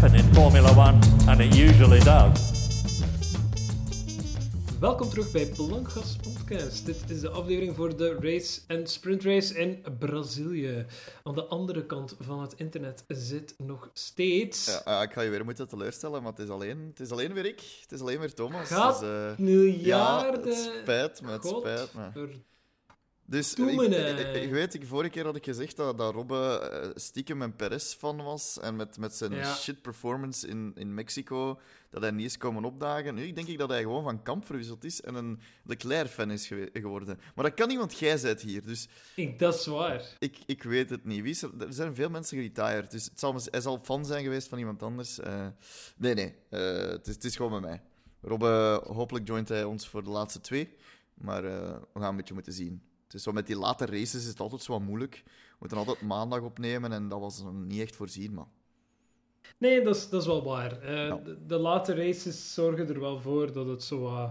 happen in Formula One, and it usually does. Welkom terug bij Blankgas Podcast. Dit is de aflevering voor de race en sprint race in Brazilië. Aan de andere kant van het internet zit nog steeds. Ja, ah, ik ga je weer moeten teleurstellen, maar het is alleen, het is alleen weer ik. Het is alleen weer Thomas. Gaat Dus, eh, miljarden. Ja, het spijt me, het spijt me. Dus Doe ik, weet, ik, vorige keer had ik gezegd dat, dat Robbe eh, stiekem een Perez-fan was. En met, met zijn Ja. shit performance in, in Mexico, dat hij niet is komen opdagen. Nu denk ik dat hij gewoon van kamp verwisseld is en een Leclerc-fan is geworden. Maar dat kan niet, want jij bent hier. Dus Ik, dat is waar. ik, ik weet het niet. Wie is er, er zijn veel mensen geretired, dus het zal, hij zal fan zijn geweest van iemand anders. Eh, nee, nee. eh, het, is, het is gewoon met mij. Robbe, hopelijk joint hij ons voor de laatste twee. Maar we gaan een beetje moeten zien. Is zo met die late races is het altijd zo wat moeilijk. We moeten altijd maandag opnemen en dat was nog niet echt voorzien, maar... Nee, dat is, dat is wel waar. Eh, Ja. de, de late races zorgen er wel voor dat het zo wat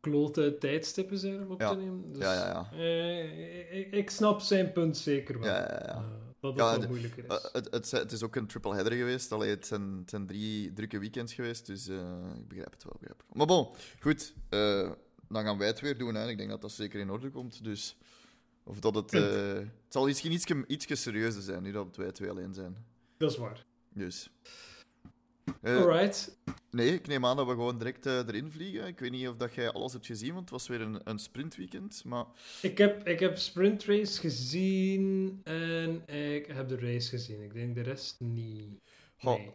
klote tijdstippen zijn om op Ja. te nemen. Dus, Ja, ja, ja. eh, ik, ik snap zijn punt zeker wel. Ja, ja, ja. Eh, dat het wel moeilijker is. Het, het, het is ook een triple header geweest. Allee, het, zijn, het zijn drie drukke weekends geweest, dus ik begrijp het wel. Begrijp het. Maar bon, goed. Dan gaan wij het weer doen. Hè. Ik denk dat dat zeker in orde komt. Dus, of dat het... eh, het zal misschien ietsje, ietsje serieuzer zijn, nu dat wij twee alleen zijn. dat is waar. Dus... Eh, Alright. nee, ik neem aan dat we gewoon direct eh, erin vliegen. Ik weet niet of dat jij alles hebt gezien, want het was weer een, een sprintweekend. Maar Ik heb, ik heb sprint race gezien en ik heb de race gezien. Ik denk de rest niet. Nee.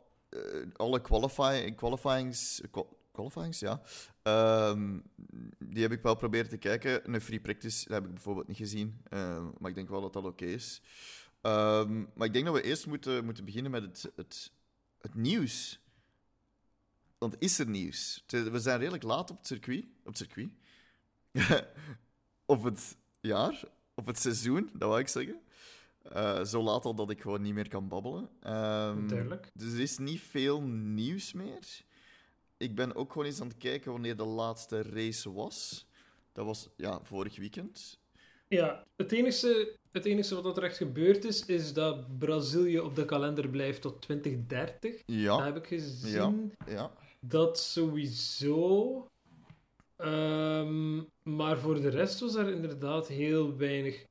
alle qualifying, qualifyings, qua- qualifyings, ja. Ehm, die heb ik wel proberen te kijken. Een free practice dat heb ik bijvoorbeeld niet gezien. Eh, maar ik denk wel dat dat oké is. Ehm, maar ik denk dat we eerst moeten, moeten beginnen met het, het, het nieuws. Want is er nieuws? We zijn redelijk laat op het circuit. Op het circuit. op het jaar. Op het seizoen, dat wou ik zeggen. Eh, zo laat al dat ik gewoon niet meer kan babbelen. Ehm, Duidelijk. dus er is niet veel nieuws meer. Ik ben ook gewoon eens aan het kijken wanneer de laatste race was. Dat was ja, vorig weekend. Ja, het enige, het enige wat er echt gebeurd is, is dat Brazilië op de kalender blijft tot 2030. Dat Ja, heb ik gezien. ja. Dat sowieso. Ehm, maar voor de rest was er inderdaad heel weinig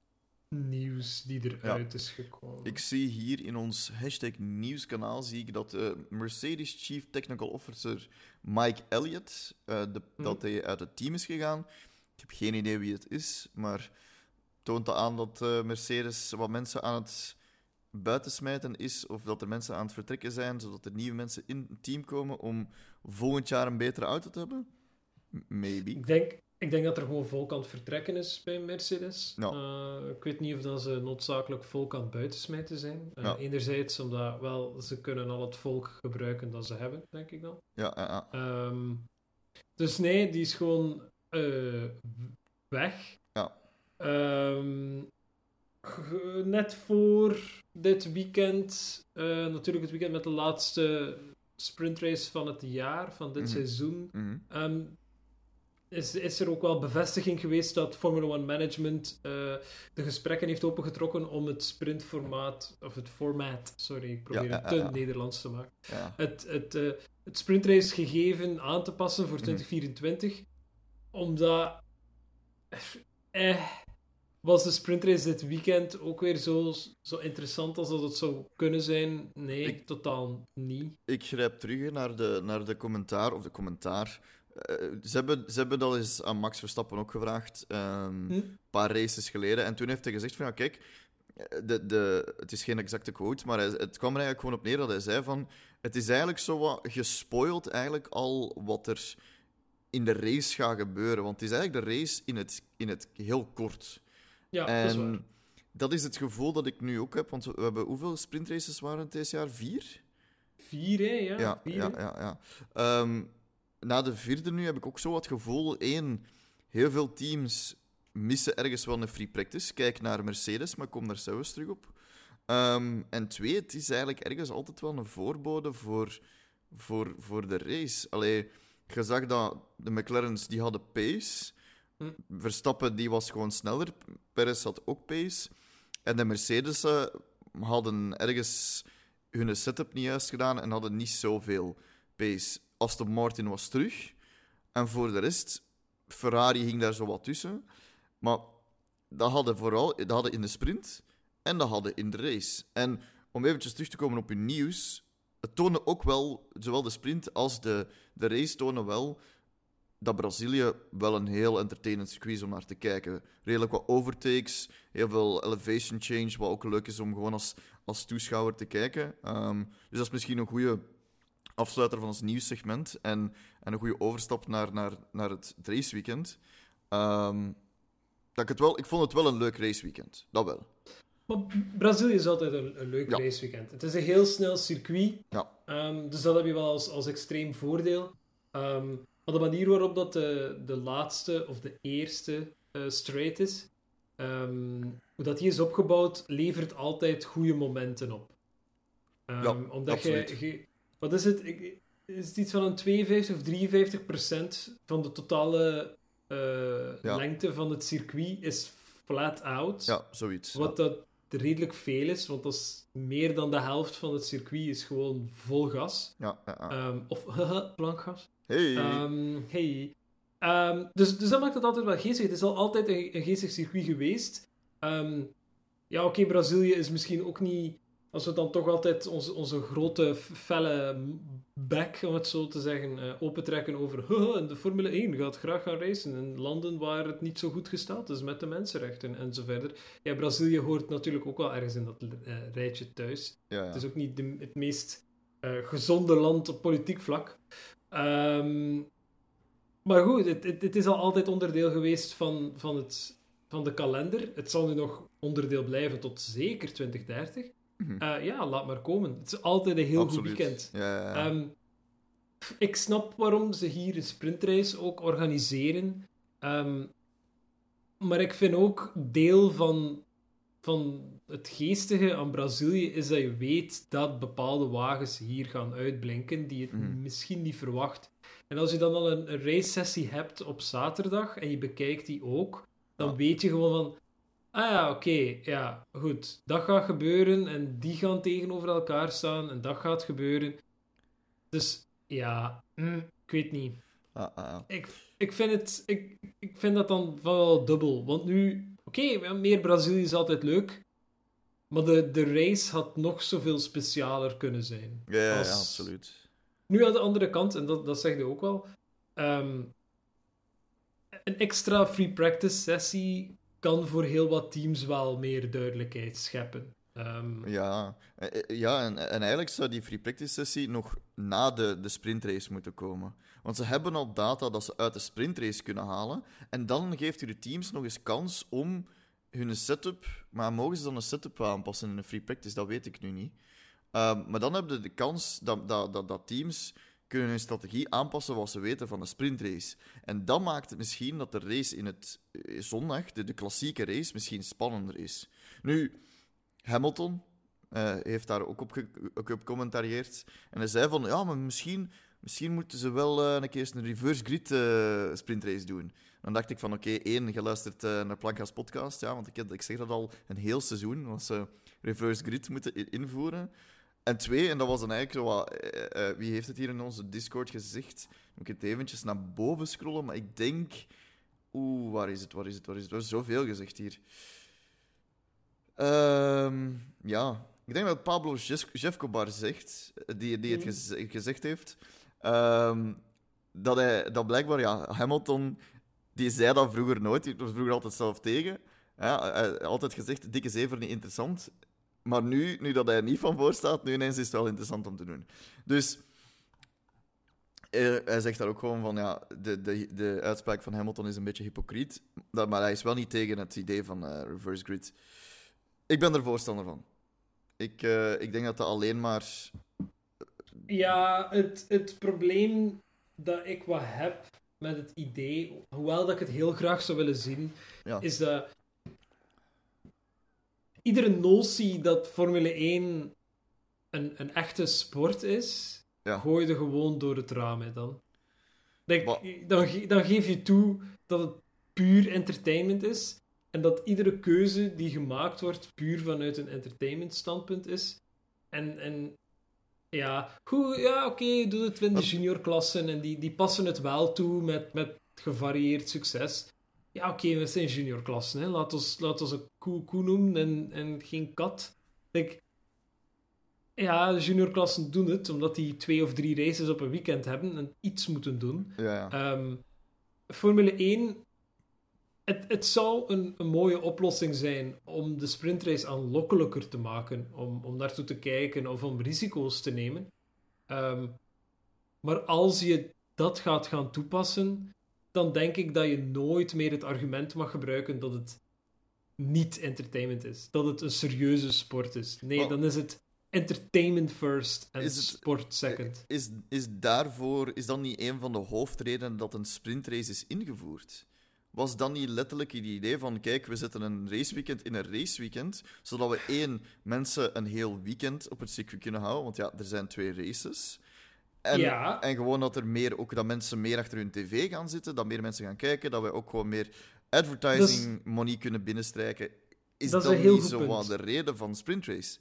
nieuws die eruit is gekomen. Ik zie hier in ons hashtag nieuwskanaal zie ik dat eh, Mercedes Chief Technical Officer Mike Elliott eh, de, Hm. dat hij uit het team is gegaan. Ik heb geen idee wie het is, maar toont dat aan dat eh, Mercedes wat mensen aan het buitensmijten is, of dat er mensen aan het vertrekken zijn, zodat er nieuwe mensen in het team komen om volgend jaar een betere auto te hebben? Maybe. Ik denk, ik denk dat er gewoon volk aan het vertrekken is bij Mercedes. Eh, ik weet niet of dat ze noodzakelijk volk aan het buitensmijten zijn. Eh. Enerzijds omdat wel, ze kunnen al het volk gebruiken dat ze hebben, denk ik dan. Ja, ja, ja. Ehm, dus nee, die is gewoon eh, weg. Ja. Ehm, net voor dit weekend, natuurlijk het weekend met de laatste sprintrace van het jaar, van dit Mhm. seizoen, Mhm. Ehm, is, is er ook wel bevestiging geweest dat Formula One Management eh, de gesprekken heeft opengetrokken om het sprintformaat, of het format, sorry, ik probeer Ja, het te. Nederlands te maken, het, het, eh, het sprintrace gegeven aan te passen voor Mhm. 2024, omdat eh, was de sprintrace dit weekend ook weer zo, zo interessant als dat het zou kunnen zijn? Nee, Ik- totaal niet. Ik grijp terug naar de, naar de commentaar, of de commentaar. Eh, ze, hebben, ze hebben dat eens aan Max Verstappen ook gevraagd, ehm, Hm? een paar races geleden. En toen heeft hij gezegd van, ja, kijk, eh, de, de, het is geen exacte quote, maar hij- het kwam er eigenlijk gewoon op neer dat hij zei van, het is eigenlijk zo wat gespoild eigenlijk al wat er in de race gaat gebeuren. Want het is eigenlijk de race in het, in het heel kort. Ja, dat is waar. En dat is het gevoel dat ik nu ook heb, want we hebben hoeveel sprintraces waren het deze jaar? Vier? Vier, hè? Ja, Ja, vier, ja, ja. ja. Ehm, na de vierde nu heb ik ook zo het gevoel: één, heel veel teams missen ergens wel een free practice. Kijk naar Mercedes, maar ik kom daar zelfs terug op. Ehm, en twee, het is eigenlijk ergens altijd wel een voorbode voor, voor, voor de race. Allee, je zag dat de McLaren's die hadden pace. Hm. Verstappen die was gewoon sneller. Perez had ook pace. En de Mercedes hadden ergens hun setup niet juist gedaan en hadden niet zoveel pace. Aston Martin was terug. En voor de rest, Ferrari ging daar zo wat tussen. Maar dat hadden vooral dat hadden in de sprint en dat hadden in de race. En om eventjes terug te komen op uw nieuws, het tonen ook wel, zowel de sprint als de, de race tonen wel dat Brazilië wel een heel entertainend circuit is om naar te kijken. Redelijk wat overtakes, heel veel elevation change, wat ook leuk is om gewoon als, als toeschouwer te kijken. Um, dus dat is misschien een goede afsluiter van ons nieuwssegment en, en een goede overstap naar, naar, naar het raceweekend. Um, dat ik, het wel, ik vond het wel een leuk raceweekend, dat wel. Maar Brazilië is altijd een, een leuk Ja. raceweekend. Het is een heel snel circuit, Ja, ehm, dus dat heb je wel als, als extreem voordeel. Ehm, maar de manier waarop dat de, de laatste of de eerste eh, straight is, ehm, hoe dat die is opgebouwd, levert altijd goede momenten op. Ehm, Ja, omdat je- wat is het? Ik- Is het iets van een 52 of 53 procent van de totale eh, Ja. lengte van het circuit is flat out? ja zoiets. ja. Wat dat redelijk veel is, want dat is meer dan de helft van het circuit is gewoon vol gas. Ja, ja. Ehm, of plankgas. Hey. Ehm, hey. Ehm, dus, dus dat maakt het altijd wel geestig. Het is al altijd een, een geestig circuit geweest. Ja, oké, Brazilië is misschien ook niet... Als we dan toch altijd onze, onze grote, felle bek, om het zo te zeggen, eh, opentrekken over "Haha, de Formule 1 gaat graag gaan racen in landen waar het niet zo goed gesteld is met de mensenrechten en zo verder. Ja, Brazilië hoort natuurlijk ook wel ergens in dat eh, rijtje thuis. ja, ja. Het is ook niet de- het meest eh, gezonde land op politiek vlak. Ehm, maar goed, het, het, het is al altijd onderdeel geweest van, van, het, van de kalender. Het zal nu nog onderdeel blijven tot zeker 2030. Mhm. Eh, ja, laat maar komen. Het is altijd een heel Absoluut. goed weekend. Ja, ja, ja. Ehm, ik snap waarom ze hier een sprintrace ook organiseren. Ehm, maar ik vind ook deel van, van het geestige aan Brazilië is dat je weet dat bepaalde wagens hier gaan uitblinken die je Mhm. misschien niet verwacht. En als je dan al een, een race-sessie hebt op zaterdag en je bekijkt die ook, dan Ja. weet je gewoon van... Ah ja, oké, ja, goed. Dat gaat gebeuren en die gaan tegenover elkaar staan en dat gaat gebeuren. Dus ja, mm, ik weet niet. Ah, ah, ah. Ik, ik, vind het, ik, ik vind dat dan wel dubbel. Want nu, oké, meer Brazilië is altijd leuk. Maar de, de race had nog zoveel specialer kunnen zijn. Ja, absoluut. Nu aan de andere kant, en dat, dat zeg je ook wel, ehm, een extra free practice sessie kan voor heel wat teams wel meer duidelijkheid scheppen. Ehm, Ja, Eh, eh, ja en, en eigenlijk zou die free practice sessie nog na de, de sprintrace moeten komen. Want ze hebben al data dat ze uit de sprintrace kunnen halen. En dan geeft u de teams nog eens kans om hun setup. Maar mogen ze dan een setup aanpassen in een free practice? Dat weet ik nu niet. Ehm, maar dan hebben ze de kans dat, dat, dat teams kunnen hun strategie aanpassen wat ze weten van de sprintrace. En dat maakt het misschien dat de race in het eh, zondag, de, klassieke race, misschien spannender is. Nu, Hamilton eh, heeft daar ook op, ge- ook op commentarieerd. En hij zei van, ja, maar misschien, misschien moeten ze wel eh, een keer een reverse grid eh, sprintrace doen. Dan dacht ik van, oké, één, je luistert eh, naar Plankha's podcast, ja, want ik, ik zeg dat al een heel seizoen, dat ze reverse grid moeten invoeren. En twee, en dat was dan eigenlijk zo wat... eh, eh, wie heeft het hier in onze Discord gezegd? Moet ik het eventjes naar boven scrollen, maar ik denk... Oeh, waar is het, waar is het, waar is het? Er is zoveel gezegd hier. Ehm, ja, ik denk dat Pablo Jefcobar zegt, eh, die, die het Mhm. gez- gezegd heeft, ehm, dat, hij, dat blijkbaar, ja, Hamilton, die zei dat vroeger nooit, die was vroeger altijd zelf tegen. Ja, altijd gezegd, dikke zever niet interessant. Maar nu, nu dat hij er niet van voor staat, nu ineens is het wel interessant om te doen. Dus eh, hij zegt daar ook gewoon van, ja, de, de, de uitspraak van Hamilton is een beetje hypocriet. Dat, maar hij is wel niet tegen het idee van eh, reverse grid. Ik ben er voorstander van. Ik, eh, ik denk dat dat alleen maar... Ja, het, het probleem dat ik wat heb met het idee, hoewel dat ik het heel graag zou willen zien, Ja, is dat iedere notie dat Formule 1 een, een echte sport is, Ja. gooi je gewoon door het raam hè, dan. Denk, dan. ge- Dan geef je toe dat het puur entertainment is en dat iedere keuze die gemaakt wordt puur vanuit een entertainment standpunt is. En, en ja, goed, ja oké, doe het in de juniorklassen en die, die passen het wel toe met, met gevarieerd succes. Ja, oké, we zijn juniorklassen, hè. Laat ons, laat ons een koe, koe noemen en, en geen kat. Like, ja, juniorklassen doen het, omdat die twee of drie races op een weekend hebben en iets moeten doen. Ja, ja. Ehm, Formule 1, het, het zou een, een mooie oplossing zijn om de sprintrace aanlokkelijker te maken, om, om daartoe te kijken of om risico's te nemen. Ehm, maar als je dat gaat gaan toepassen, dan denk ik dat je nooit meer het argument mag gebruiken dat het niet entertainment is. Dat het een serieuze sport is. Nee, dan is het entertainment first en Is het- sport second. Is, is daarvoor, is dat niet een van de hoofdredenen dat een sprintrace is ingevoerd? Was dat niet letterlijk het idee van, kijk, we zetten een raceweekend in een raceweekend, zodat we één, mensen een heel weekend op het circuit kunnen houden, want ja, er zijn twee races. En, Ja. en gewoon dat er meer, ook dat mensen meer achter hun tv gaan zitten, dat meer mensen gaan kijken, dat wij ook gewoon meer advertising money kunnen binnenstrijken. Is dat is niet zo wat de reden van sprintrace?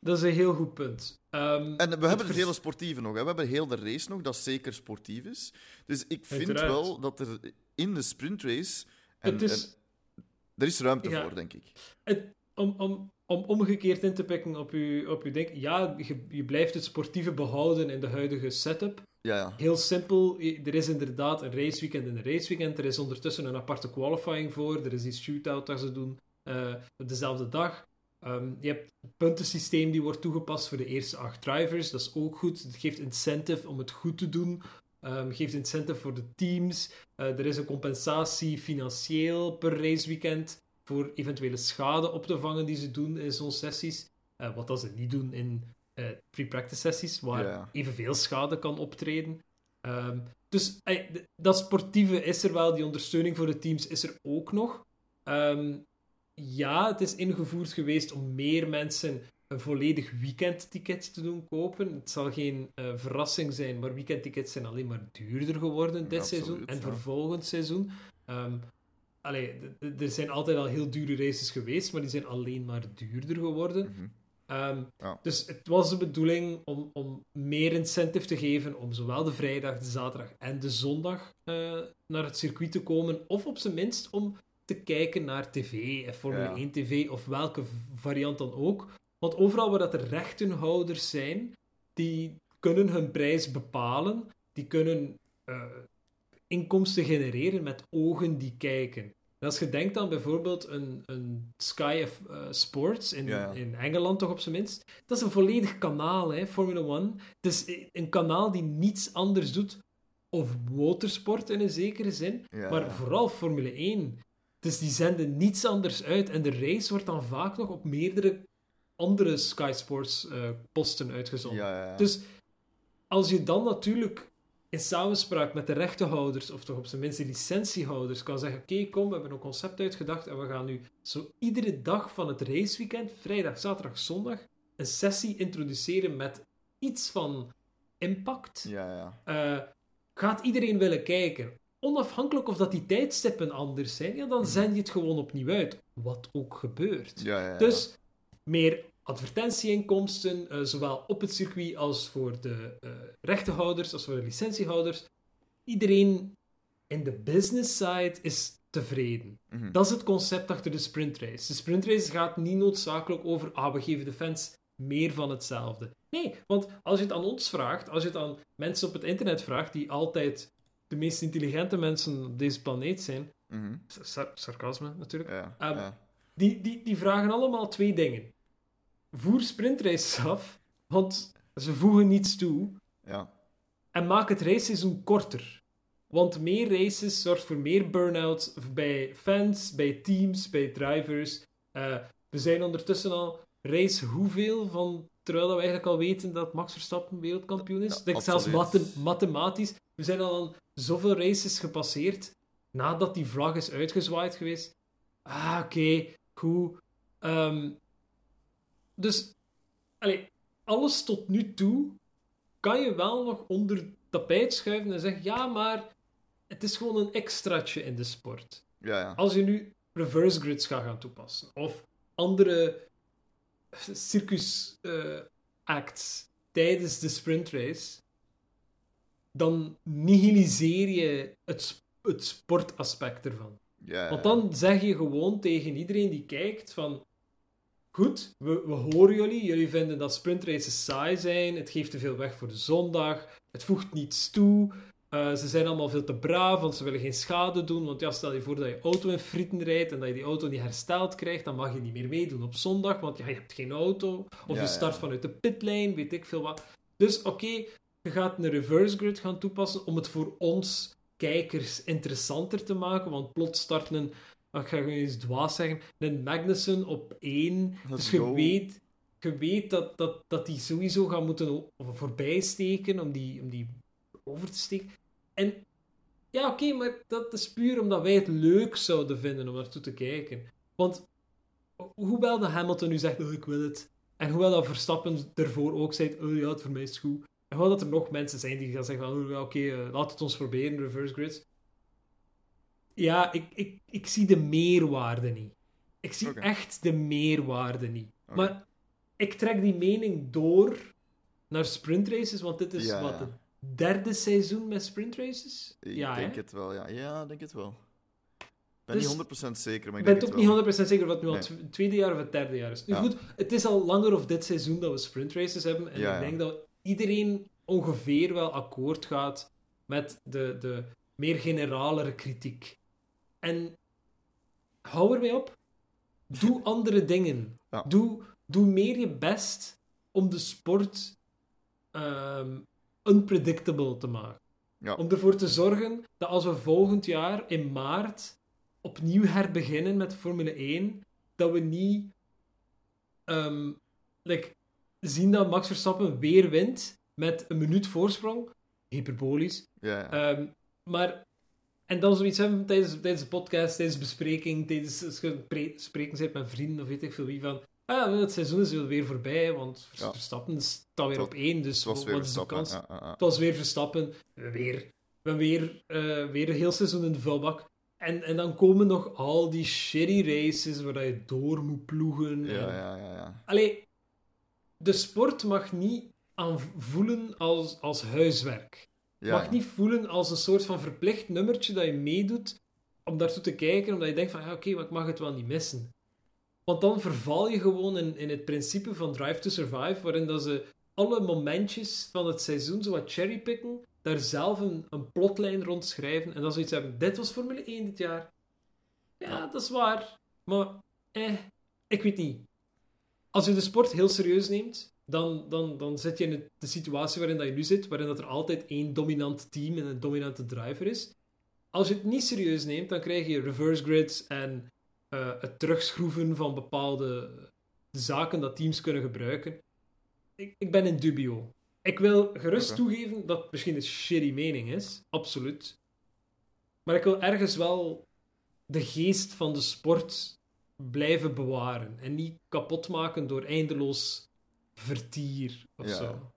Dat is een heel goed punt. Ehm, En we hebben het hele sportieve nog. Hè. We hebben heel de race nog, dat zeker sportief is. Dus ik vind Uiteraard. wel dat er in de sprintrace... En, het is, en er is ruimte Ja. voor, denk ik. het, om, om, om omgekeerd in te pikken op uw, op uw denk, ja, je, je blijft het sportieve behouden in de huidige setup. Ja, ja. Heel simpel, je- er is inderdaad een raceweekend in een raceweekend. Er is ondertussen een aparte qualifying voor. Er is die shootout dat ze doen eh, op dezelfde dag. Ehm, je hebt het puntensysteem die wordt toegepast voor de eerste acht drivers. Dat is ook goed. Het geeft incentive om het goed te doen. Ehm geeft incentive voor de teams. Eh, er is een compensatie financieel per raceweekend voor eventuele schade op te vangen die ze doen in zo'n sessies. Eh, wat dat ze niet doen in eh pre-practice sessies, waar evenveel schade kan optreden. Ehm, dus dat sportieve is er wel, die ondersteuning voor de teams is er ook nog. Ehm, ja, het is ingevoerd geweest om meer mensen een volledig weekendticket te doen kopen. Het zal geen eh, verrassing zijn, maar weekendtickets zijn alleen maar duurder geworden dit Absoluut, seizoen en ja. voor volgend seizoen. Ehm, allee, er zijn altijd al heel dure races geweest, maar die zijn alleen maar duurder geworden. Mhm. Ehm, Ja. Dus het was de bedoeling om, om meer incentive te geven om zowel de vrijdag, de zaterdag en de zondag eh, naar het circuit te komen. Of op zijn minst om te kijken naar tv, en Formule Ja. 1 tv of welke variant dan ook. Want overal waar dat er rechtenhouders zijn, die kunnen hun prijs bepalen. Die kunnen eh, inkomsten genereren met ogen die kijken. En als je denkt aan bijvoorbeeld een, een Sky of, eh, Sports in, Ja, ja. in Engeland, toch op zijn minst. Dat is een volledig kanaal, hè, Formula One. Het is een kanaal die niets anders doet, of motorsport in een zekere zin, Ja, maar vooral Formule 1. Dus die zenden niets anders uit. En de race wordt dan vaak nog op meerdere andere Sky Sports eh, posten uitgezonden. Dus als je dan natuurlijk in samenspraak met de rechtenhouders, of toch op zijn minst de licentiehouders, kan zeggen: Oké, kom, we hebben een concept uitgedacht en we gaan nu zo iedere dag van het raceweekend, vrijdag, zaterdag, zondag, een sessie introduceren met iets van impact. ja, ja. Eh, gaat iedereen willen kijken? Onafhankelijk of dat die tijdstippen anders zijn, ja, dan zend je het gewoon opnieuw uit. Wat ook gebeurt. ja. Dus meer advertentieinkomsten, eh, zowel op het circuit als voor de eh, rechtenhouders, als voor de licentiehouders. Iedereen in de business side is tevreden. Mhm. Dat is het concept achter de sprintrace. De sprintrace gaat niet noodzakelijk over, ah, we geven de fans meer van hetzelfde. Nee, want als je het aan ons vraagt, als je het aan mensen op het internet vraagt, die altijd de meest intelligente mensen op deze planeet zijn, sar- sarcasme natuurlijk, Ja, Ehm, ja. die, die, die vragen allemaal twee dingen. Voer sprintraces af, want ze voegen niets toe. ja. En maak het raceseizoen korter. Want meer races zorgt voor meer burn-out bij fans, bij teams, bij drivers. Eh, we zijn ondertussen al race hoeveel van... Terwijl we eigenlijk al weten dat Max Verstappen wereldkampioen is. Ja, Ik denk zelfs mathematisch. We zijn al aan zoveel races gepasseerd nadat die vlag is uitgezwaaid geweest. Ah, oké, goed. Ehm, dus, allee, alles tot nu toe kan je wel nog onder tapijt schuiven en zeggen: ja, maar het is gewoon een extraatje in de sport. ja, ja. Als je nu reverse grids gaat gaan toepassen, of andere circus eh, acts tijdens de sprintrace, dan nihiliseer je het, het sportaspect ervan. Ja, Want dan zeg je gewoon tegen iedereen die kijkt van... Goed, we, we horen jullie. Jullie vinden dat sprintraces saai zijn. Het geeft te veel weg voor de zondag. Het voegt niets toe. Eh, ze zijn allemaal veel te braaf, want ze willen geen schade doen. Want ja, stel je voor dat je auto in frieten rijdt en dat je die auto niet hersteld krijgt, dan mag je niet meer meedoen op zondag, want ja, je hebt geen auto. Of Ja, je start ja. vanuit de pitlane, weet ik veel wat. Dus oké, je gaat een reverse grid gaan toepassen om het voor ons kijkers interessanter te maken, want plots start een, ik ga gewoon eens dwaas zeggen, een Magnussen op één. Let's dus je go. weet, je weet dat, dat, dat die sowieso gaan moeten voorbij steken om die, om die over te steken. En ja, oké, maar dat is puur omdat wij het leuk zouden vinden om naartoe te kijken. Want hoewel de Hamilton nu zegt, oh, ik wil het, en hoewel dat Verstappen ervoor ook zegt, oh ja, het voor mij is goed, en hoewel dat er nog mensen zijn die gaan zeggen, oh, oké, eh, laat het ons proberen, reverse grids. Ja, ik, ik, ik zie de meerwaarde niet. Ik zie echt de meerwaarde niet. Maar ik trek die mening door naar sprintraces, want dit is Ja, wat het derde seizoen met sprintraces? Ik ja, denk hè? het wel, ja. Ja, ik denk het wel. Ik ben Dus- niet 100% zeker, maar Ik ben denk ook het wel. niet 100% zeker het nu al het tweede jaar of het derde jaar is. Nu Ja. goed, het is al langer of dit seizoen dat we sprintraces hebben. En Ja, ik denk dat iedereen ongeveer wel akkoord gaat met de, de meer generalere kritiek. En hou ermee op. Doe andere dingen. Ja. Doe, doe meer je best om de sport ehm, unpredictable te maken. Ja. Om ervoor te zorgen dat als we volgend jaar in maart opnieuw herbeginnen met Formule 1, dat we niet like, zien dat Max Verstappen weer wint met een minuut voorsprong. Hyperbolisch. Ja, ja. Ehm, maar, en dan zoiets hebben tijdens, tijdens de podcast, tijdens de bespreking, tijdens als je pre- spreken zit met vrienden of weet ik veel wie van. Ah ja, het seizoen is weer voorbij, want Ja. Verstappen staat weer op één, dus wat is de kans? Ja, ja, ja. Het was weer Verstappen. Weer. We weer, eh, weer een heel seizoen in de vuilbak. En, en dan komen nog al die shitty races waar je door moet ploegen. Ja, en... ja, ja, ja. Allee, de sport mag niet aanvoelen als, als huiswerk. Ja, mag niet voelen als een soort van verplicht nummertje dat je meedoet om daartoe te kijken, omdat je denkt van, ja, oké, maar ik mag het wel niet missen. Want dan verval je gewoon in, in het principe van Drive to Survive, waarin dat ze alle momentjes van het seizoen zo wat cherrypicken, daar zelf een, een plotlijn rond schrijven en dan zoiets hebben. Dit was Formule 1 dit jaar. Ja, dat is waar. Maar, eh, ik weet niet. Als je de sport heel serieus neemt, dan, dan, dan zit je in het- de situatie waarin dat je nu zit, waarin dat er altijd één dominant team en een dominante driver is. Als je het niet serieus neemt, dan krijg je reverse grids en eh, het terugschroeven van bepaalde zaken dat teams kunnen gebruiken. Ik, ik ben in dubio. Ik wil gerust toegeven dat het misschien een shitty mening is, absoluut. Maar ik wil ergens wel de geest van de sport blijven bewaren en niet kapot maken door eindeloos vertier of Ja. zo.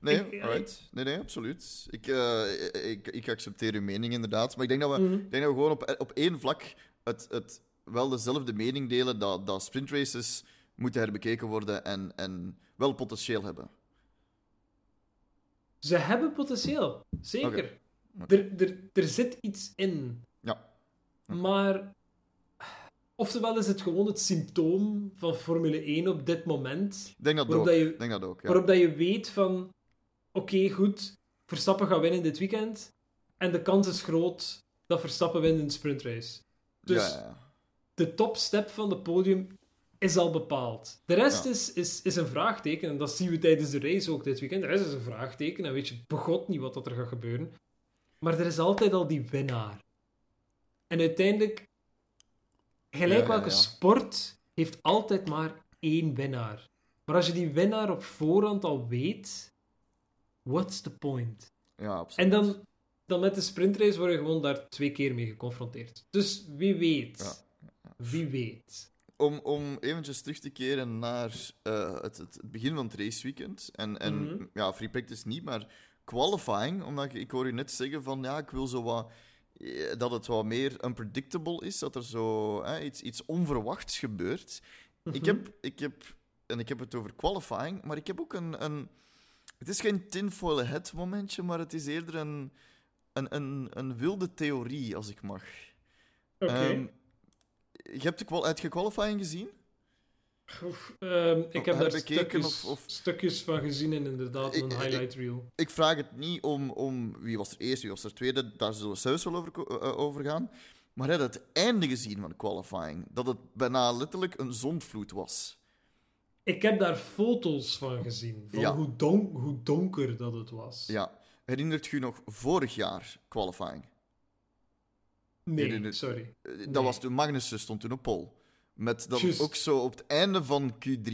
Nee, Ik- alright. Nee, nee, absoluut. Ik, eh, ik, ik accepteer uw mening inderdaad. Maar ik denk dat we, Mhm. ik denk dat we gewoon op, op één vlak het, het wel dezelfde mening delen dat, dat sprintraces moeten herbekeken worden en, en wel potentieel hebben. Ze hebben potentieel, zeker. Oké. Er, er, er zit iets in. Ja. Oké. Maar, oftewel is het gewoon het symptoom van Formule 1 op dit moment, Ik denk dat Waarop ook. dat je- denk dat ook, ja. waarop dat je weet van, oké, goed, Verstappen gaat winnen dit weekend, en de kans is groot dat Verstappen wint in de sprintrace. Dus ja, ja, de topstep van het podium is al bepaald. De rest is, is, is een vraagteken. En dat zien we tijdens de race ook dit weekend. De rest is een vraagteken. En weet je begot niet wat dat er gaat gebeuren. Maar er is altijd al die winnaar. En uiteindelijk, gelijk welke sport, heeft altijd maar één winnaar. Maar als je die winnaar op voorhand al weet, what's the point? Ja, absoluut. En dan, dan met de sprintrace word je gewoon daar twee keer mee geconfronteerd. Dus wie weet. Wie weet. Om, om eventjes terug te keren naar eh, het, het, begin van het raceweekend. En, en Mhm. ja, free practice niet, maar qualifying. Omdat ik, ik hoor u net zeggen van ja, ik wil zo wat. Eh, Dat het wat meer unpredictable is, dat er zo eh, iets, iets onverwachts gebeurt. Ik, Mhm. heb, ik heb en ik heb het over qualifying, maar ik heb ook een... een het is geen tinfoil head momentje, maar het is eerder een, een, een, een wilde theorie, als ik mag. Oké. Ehm, je hebt de je qualifying gezien? Oef, ehm, ik heb Heb daar stukjes, of- of- stukjes van gezien en inderdaad Ik- een highlight reel. Ik vraag het niet om, om wie was er eerst, wie was er tweede, daar zullen we zelfs wel over, ko- eh, over gaan. Maar heb je het einde gezien van de qualifying? Dat het bijna letterlijk een zondvloed was. Ik heb daar foto's van gezien, van Ja. hoe, don- hoe donker dat het was. Ja. Herinnert je nog vorig jaar qualifying? Nee, sorry. Eh, Dat Nee. was toen Magnussen stond toen op pole. Met dat Juist. ook zo op het einde van Q3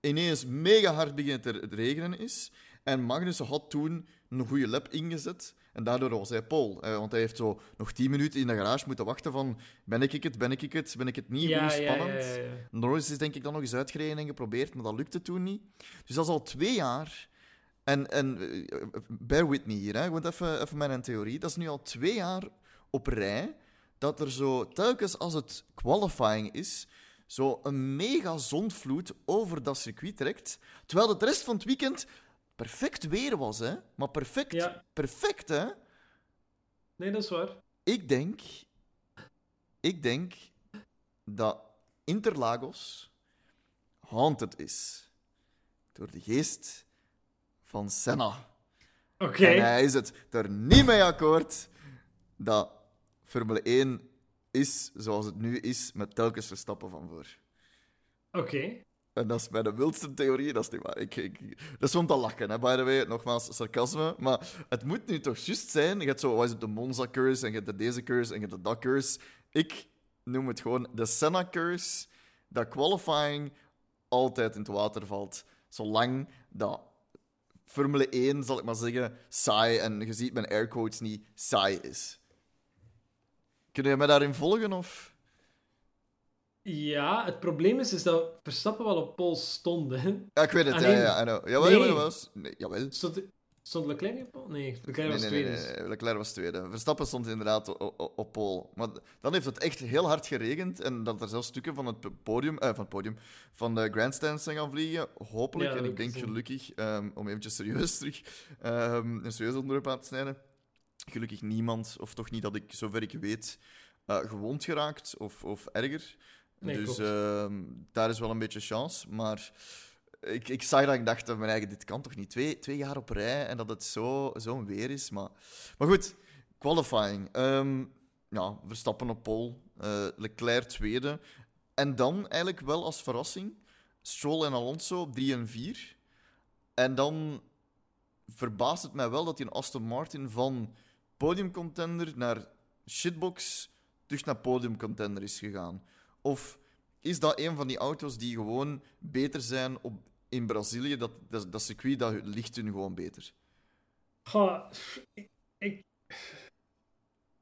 ineens mega hard begint te regenen is. En Magnussen had toen een goede lap ingezet. En daardoor was hij pole. Eh, want hij heeft zo nog 10 minuten in de garage moeten wachten van... Ben ik het, ben ik het, ben ik het niet? Ja, Hoe spannend. ja. Norris is denk ik dan nog eens uitgereden en geprobeerd, maar dat lukte toen niet. Dus dat is al twee jaar. En, en eh, bear with me hier, hè. want even, even mijn theorie. Dat is nu al twee jaar op rij dat er zo, telkens als het qualifying is, zo een mega zondvloed over dat circuit trekt. Terwijl het rest van het weekend perfect weer was, hè. Maar perfect, Ja. perfect, hè. Nee, dat is waar. Ik denk, ik denk dat Interlagos haunted is door de geest van Senna. Oké. En hij is het er niet mee akkoord dat Formule 1 is zoals het nu is, met telkens Verstappen van voor. Oké. En dat is mijn wildste theorie, dat is niet waar. Ik, ik, dat is om te lachen, hè, by the way. Nogmaals, sarcasme. Maar het moet nu toch juist zijn. Je hebt zo, wat is het, de Monza-curse, en je hebt de deze curse, en je hebt de dat curse. Ik noem het gewoon de Senna-curse, dat qualifying altijd in het water valt. Zolang dat Formule 1, zal ik maar zeggen, saai, en je ziet mijn airquotes niet, saai is. Kun je mij daarin volgen, of... Ja, het probleem is, is dat Verstappen wel op pol stond. Hè. Ja, ik weet het, Alleen- ja, ja, I know. Jawel, Nee. jawel, jawel. Nee, jawel. Stond, stond Leclerc niet op pol? Nee, Leclerc was nee, tweede. nee, nee, Leclerc was tweede. Verstappen stond inderdaad op pole. Maar dan heeft het echt heel hard geregend en dat er zelfs stukken van het podium, eh, van het podium, van de grandstands zijn gaan vliegen. Hopelijk, Ja, en ik denk gelukkig, ehm, om eventjes serieus terug, ehm, een serieus onderwerp aan te snijden. Gelukkig niemand, of toch niet dat ik, zover ik weet, eh, gewond geraakt of, of erger. Nee, dus ehm, daar is wel een beetje chance, maar ik, ik zag dat ik dacht, van mijn eigen, dit kan toch niet twee, twee jaar op rij en dat het zo- zo'n weer is. Maar, maar goed, qualifying. Ehm, ja, Verstappen op pole, eh, Leclerc tweede. En dan eigenlijk wel als verrassing Stroll en Alonso op 3 en 4. En dan verbaast het mij wel dat die Aston Martin van podiumcontender naar shitbox terug naar podiumcontender is gegaan. Of is dat een van die auto's die gewoon beter zijn op, in Brazilië? Dat, dat, dat circuit dat ligt hun gewoon beter. Ik, ik,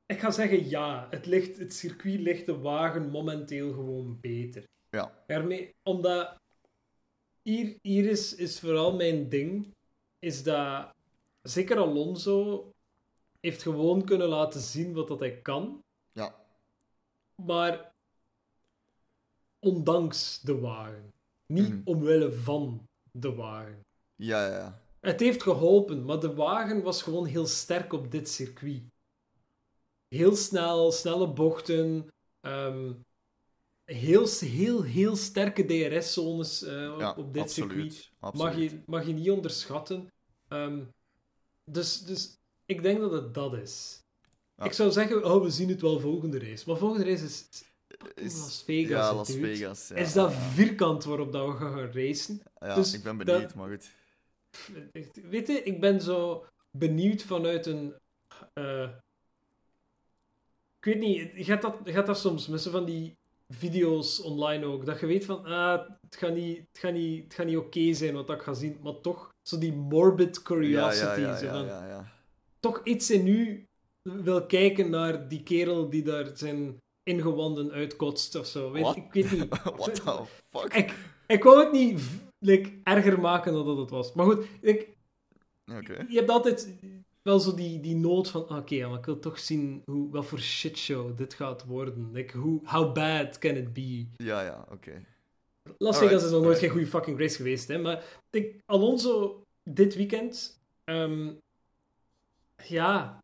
ik ga zeggen ja. Het, ligt, het circuit ligt de wagen momenteel gewoon beter. Ja, Daarmee, omdat hier, hier is, is vooral mijn ding, is dat zeker Alonso heeft gewoon kunnen laten zien wat dat hij kan, ja, maar ondanks de wagen. Niet Mhm. omwille van de wagen. ja, ja. ja. Het heeft geholpen, maar de wagen was gewoon heel sterk op dit circuit. Heel snel, snelle bochten, ehm, heel, heel, heel sterke DRS-zones eh, op, ja op dit absoluut. circuit. absoluut. Mag je, mag je niet onderschatten. Ehm, dus, dus ik denk dat het dat is. Ja. Ik zou zeggen, oh, we zien het wel volgende race. Maar volgende race is Is- Las Vegas. Ja, Las dude. Vegas. Ja, Is dat ja. vierkant waarop dat we gaan racen? Ja, dus ik ben dat- benieuwd, maar goed. Weet je, ik ben zo benieuwd vanuit een. eh, ik weet niet, gaat dat, gaat dat soms met van die video's online ook. Dat je weet van, ah, het gaat niet, het gaat niet, het gaat niet oké zijn wat ik ga zien. Maar toch, zo die morbid curiosity. ja, ja, zo ja, van, ja, ja. Toch iets in u wil kijken naar die kerel die daar zijn ingewanden uitkotst of zo. Weet, ik weet niet. What the fuck? Ik, ik wou het niet like, erger maken dan dat het was. Maar goed, ik, Oké. je hebt altijd wel zo die, die nood van, oké, ja, maar ik wil toch zien hoe, wat voor shitshow dit gaat worden. Like, hoe, how bad can it be? Ja, ja, oké. Las Alright, Vegas is nog nooit geen goede fucking race geweest, hè. Maar ik, Alonso dit weekend... ehm, ja...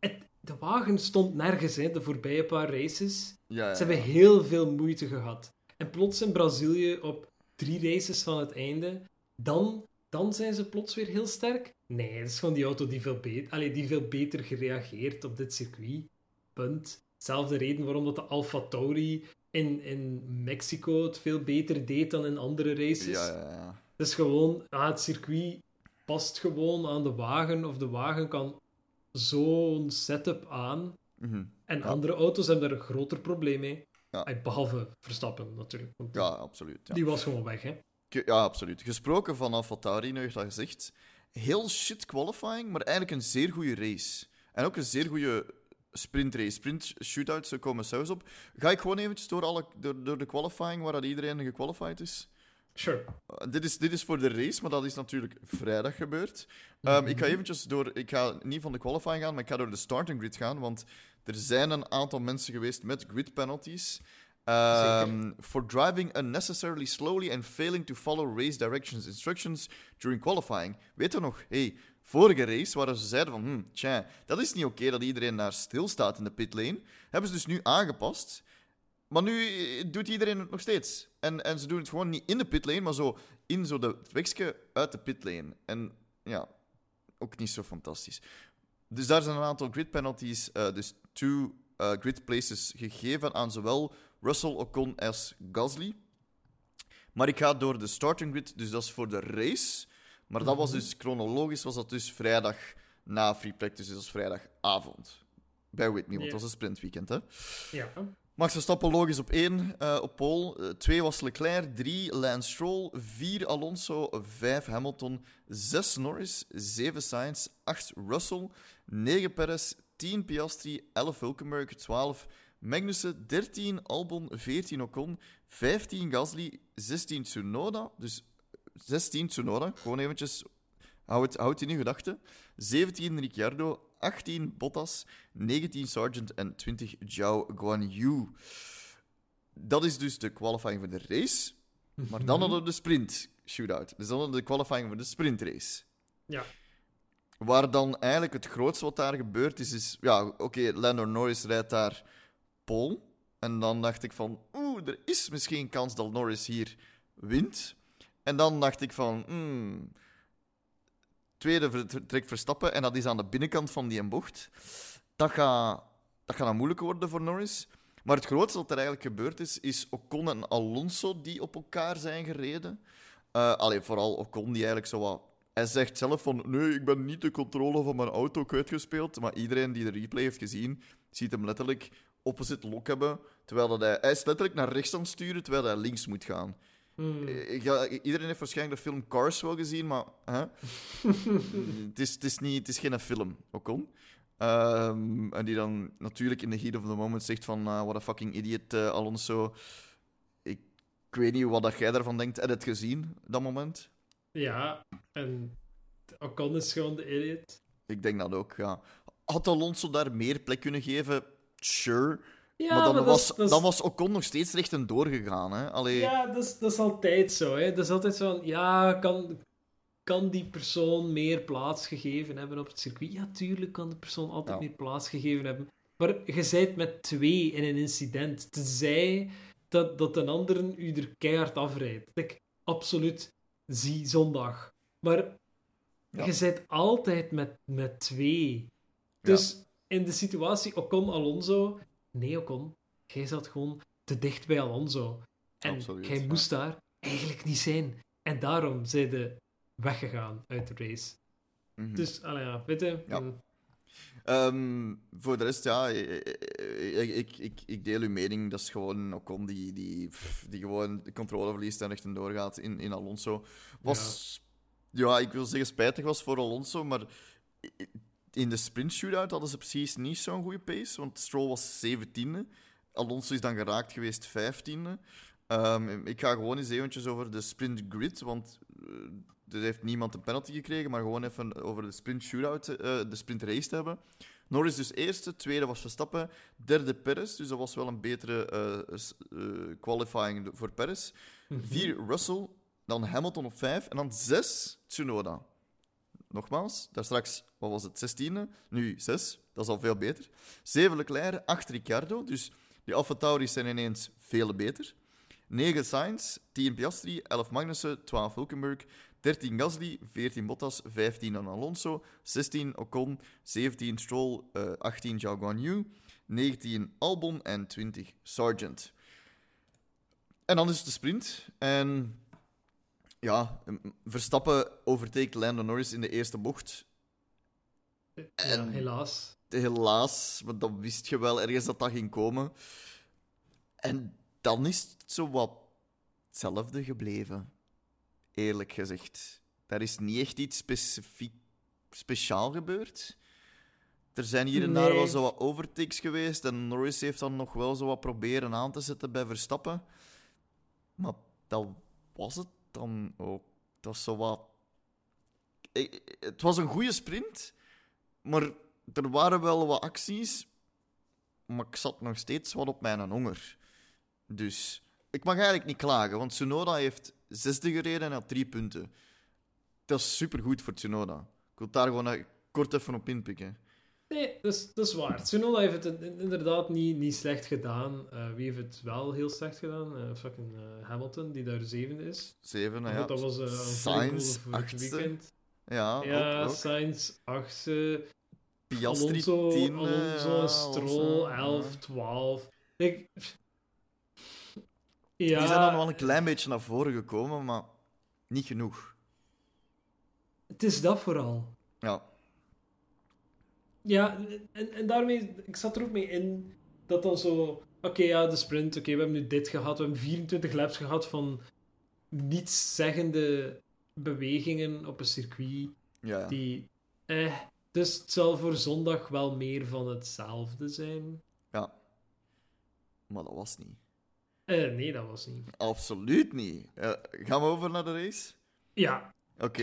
Het, de wagen stond nergens, hè, de voorbije paar races. Ja, ja, Ze hebben heel veel moeite gehad. En plots in Brazilië op drie races van het einde, dan, dan zijn ze plots weer heel sterk. Nee, het is gewoon die auto die veel, beter, allee, die veel beter gereageerd op dit circuit. Punt. Zelfde reden waarom dat de Alfa Tauri in, in Mexico het veel beter deed dan in andere races. Ja, ja, ja. Het is gewoon, ah, het circuit past gewoon aan de wagen, of de wagen kan zo'n setup aan. Mhm. En Ja. andere auto's hebben daar een groter probleem mee. Ja. Eh, Behalve Verstappen natuurlijk. Want Ja, absoluut. Ja. Die was gewoon weg, hè. Ja, absoluut. Gesproken van AlphaTauri, nu heeft dat gezegd. Heel shit qualifying, maar eigenlijk een zeer goede race. En ook een zeer goede sprintrace. Sprint shootouts, zo komen zelfs op. Ga ik gewoon eventjes door, alle, door, door de qualifying, waar dat iedereen gequalified is? Sure. Uh, dit, is, dit is voor de race, maar dat is natuurlijk vrijdag gebeurd. Um, Ik ga eventjes door... Ik ga niet van de qualifying gaan, maar ik ga door de starting grid gaan, want er zijn een aantal mensen geweest met grid penalties. Um, for driving unnecessarily slowly and failing to follow race directions instructions during qualifying. Weet je nog? Hey, vorige race waar ze zeiden van, hm, tja, dat is niet oké dat iedereen daar stilstaat in de pitlane. Hebben ze dus nu aangepast. Maar nu eh, doet iedereen het nog steeds. En, en ze doen het gewoon niet in de pitlane, maar zo in zo de het wegje uit de pitlane. En ja, ook niet zo fantastisch. Dus daar zijn een aantal grid penalties, eh, dus two eh, grid places gegeven aan zowel Russell, Ocon als Gasly. Maar ik ga door de starting grid, dus dat is voor de race. Maar dat was dus chronologisch, was dat dus vrijdag na free practice, dus dat is vrijdagavond. Bij Whitney, want dat was een sprintweekend, hè. Ja. Max Verstappen logisch op 1 op pole. 2 was Leclerc, 3 Lance Stroll, 4 Alonso, 5 Hamilton, 6 Norris, 7 Sainz, 8 Russell, 9 Perez, 10 Piastri, 11 Hulkenberg, 12 Magnussen, 13 Albon, 14 Ocon, 15 Gasly, 16 Tsunoda, dus 16 Tsunoda, gewoon eventjes, houd houd in je gedachten. 17 Ricciardo, 18 Bottas, 19 Sargent en 20 Zhao Guanyu. Dat is dus de qualifying voor de race. Maar dan hadden we de sprint shootout. Dus dan hadden we de qualifying voor de sprintrace. Ja. Waar dan eigenlijk het grootste wat daar gebeurd is, is... Ja, oké, Lando Norris rijdt daar pole. En dan dacht ik van... Oeh, er is misschien kans dat Norris hier wint. En dan dacht ik van... hmm, tweede trekt Verstappen en dat is aan de binnenkant van die bocht. Dat gaat, dat gaat dan moeilijk worden voor Norris. Maar het grootste wat er eigenlijk gebeurd is, is Ocon en Alonso die op elkaar zijn gereden. Eh allee, vooral Ocon die eigenlijk zo wat... Hij zegt zelf van, nee, ik ben niet de controle van mijn auto kwijtgespeeld. Maar iedereen die de replay heeft gezien, ziet hem letterlijk opposite lock hebben. Terwijl dat hij... Hij is letterlijk naar rechts aan het sturen, terwijl hij links moet gaan. Hmm. Eh, ja, iedereen heeft waarschijnlijk de film Cars wel gezien, maar hè? het, is, het, is niet, het is geen film, Ocon. Ehm en die dan natuurlijk in the heat of the moment zegt van ah, what a fucking idiot, eh, Alonso. Ik, ik weet niet wat dat jij daarvan denkt. Heb je het gezien, dat moment? Ja, en Ocon is gewoon de idiot. Ik denk dat ook, ja. Had Alonso daar meer plek kunnen geven? Sure. Ja, maar dan, was, is- dan was Ocon nog steeds recht en doorgegaan. Hè? Allee, Ja, dat is, dat is altijd zo. Hè. Dat is altijd zo van, ja, kan, kan die persoon meer plaats gegeven hebben op het circuit? Ja, tuurlijk kan de persoon altijd Ja. meer plaats gegeven hebben. Maar je zijt met twee in een incident. Tenzij dat, dat een ander u er keihard afrijdt. Ik, absoluut, zie zondag. Maar Ja. je zijt altijd met, met twee. Dus in de situatie Ocon-Alonso... Nee, Ocon, jij zat gewoon te dicht bij Alonso. En Absoluut, jij ja. moest daar eigenlijk niet zijn. En daarom zijn ze weggegaan uit de race. mhm. Dus, allee, ja, weet je... Ja. mm, Ehm, voor de rest, ja, ik, ik, ik, ik deel uw mening. Dat is gewoon Ocon die, die, die gewoon de controle verliest en recht en doorgaat in, in Alonso. Was, ja. ik wil zeggen, spijtig was voor Alonso, maar in de sprint shootout hadden ze precies niet zo'n goede pace, want Stroll was 17e. Alonso is dan geraakt geweest 15e. Ehm, ik ga gewoon eens eventjes over de sprint grid, want eh, er heeft niemand een penalty gekregen, maar gewoon even over de sprint shootout, eh, de sprint race te hebben. Norris dus eerste, tweede was Verstappen, derde Perez, dus dat was wel een betere eh, qualifying voor Perez. Vier Russell, dan Hamilton op vijf en dan zes Tsunoda. Nogmaals, daar straks, wat was het, zestiende? Nu zes, dat is al veel beter. Zeven Leclerc, acht Ricciardo, dus die Alfa Tauris zijn ineens veel beter. 9 Sainz, 10 Piastri, 11 Magnussen, 12 Hulkenberg, 13 Gasly, 14 Bottas, 15 dan Alonso, 16 Ocon, 17 Stroll, eh, 18 Zhao Guanyu, 19 Albon en 20 Sargent. En dan is het de sprint. En ja, Verstappen overteekt Lando Norris in de eerste bocht. Ja, En- helaas. Helaas, maar dan wist je wel ergens dat dat ging komen. En dan is het zo wat hetzelfde gebleven. Eerlijk gezegd. Daar is niet echt iets specifiek speciaal gebeurd. Er zijn hier en daar wel zo wat overtakes geweest. En Norris heeft dan nog wel zo wat proberen aan te zetten bij Verstappen. Maar dat was het dan ook. Dat was zo wat. Het was een goede sprint. Maar er waren wel wat acties, maar ik zat nog steeds wat op mijn honger. Dus ik mag eigenlijk niet klagen, want Tsunoda heeft zesde gereden en had drie punten. Dat is supergoed voor Tsunoda. Ik wil daar gewoon eh, kort even op inpikken. Nee, dat is, dat is waar. Tsunoda heeft het in- inderdaad niet, niet slecht gedaan. Eh, wie heeft het wel heel slecht gedaan? Eh, fucking eh, Hamilton, die daar zevende is. Zeven, Maar ja. dat was een Sainz, voor het achtste. weekend. Ja, Ja, ook, ook. Sainz, achtste. Piastri, Alonso, tiende. Alonso Stroll, Alonso, 11, ja. 12. Ik... Ja, Die zijn dan wel een klein beetje naar voren gekomen, maar niet genoeg. het is dat vooral. Ja, Ja, en, en daarmee, ik zat er ook mee in dat dan zo, oké, ja, de sprint, oké, we hebben nu dit gehad, we hebben 24 laps gehad van nietszeggende bewegingen op een circuit, ja, die, eh, dus het zal voor zondag wel meer van hetzelfde zijn. ja. Maar dat was niet. Eh, nee, dat was niet. Absoluut niet. Eh, gaan we over naar de race? Ja, Oké.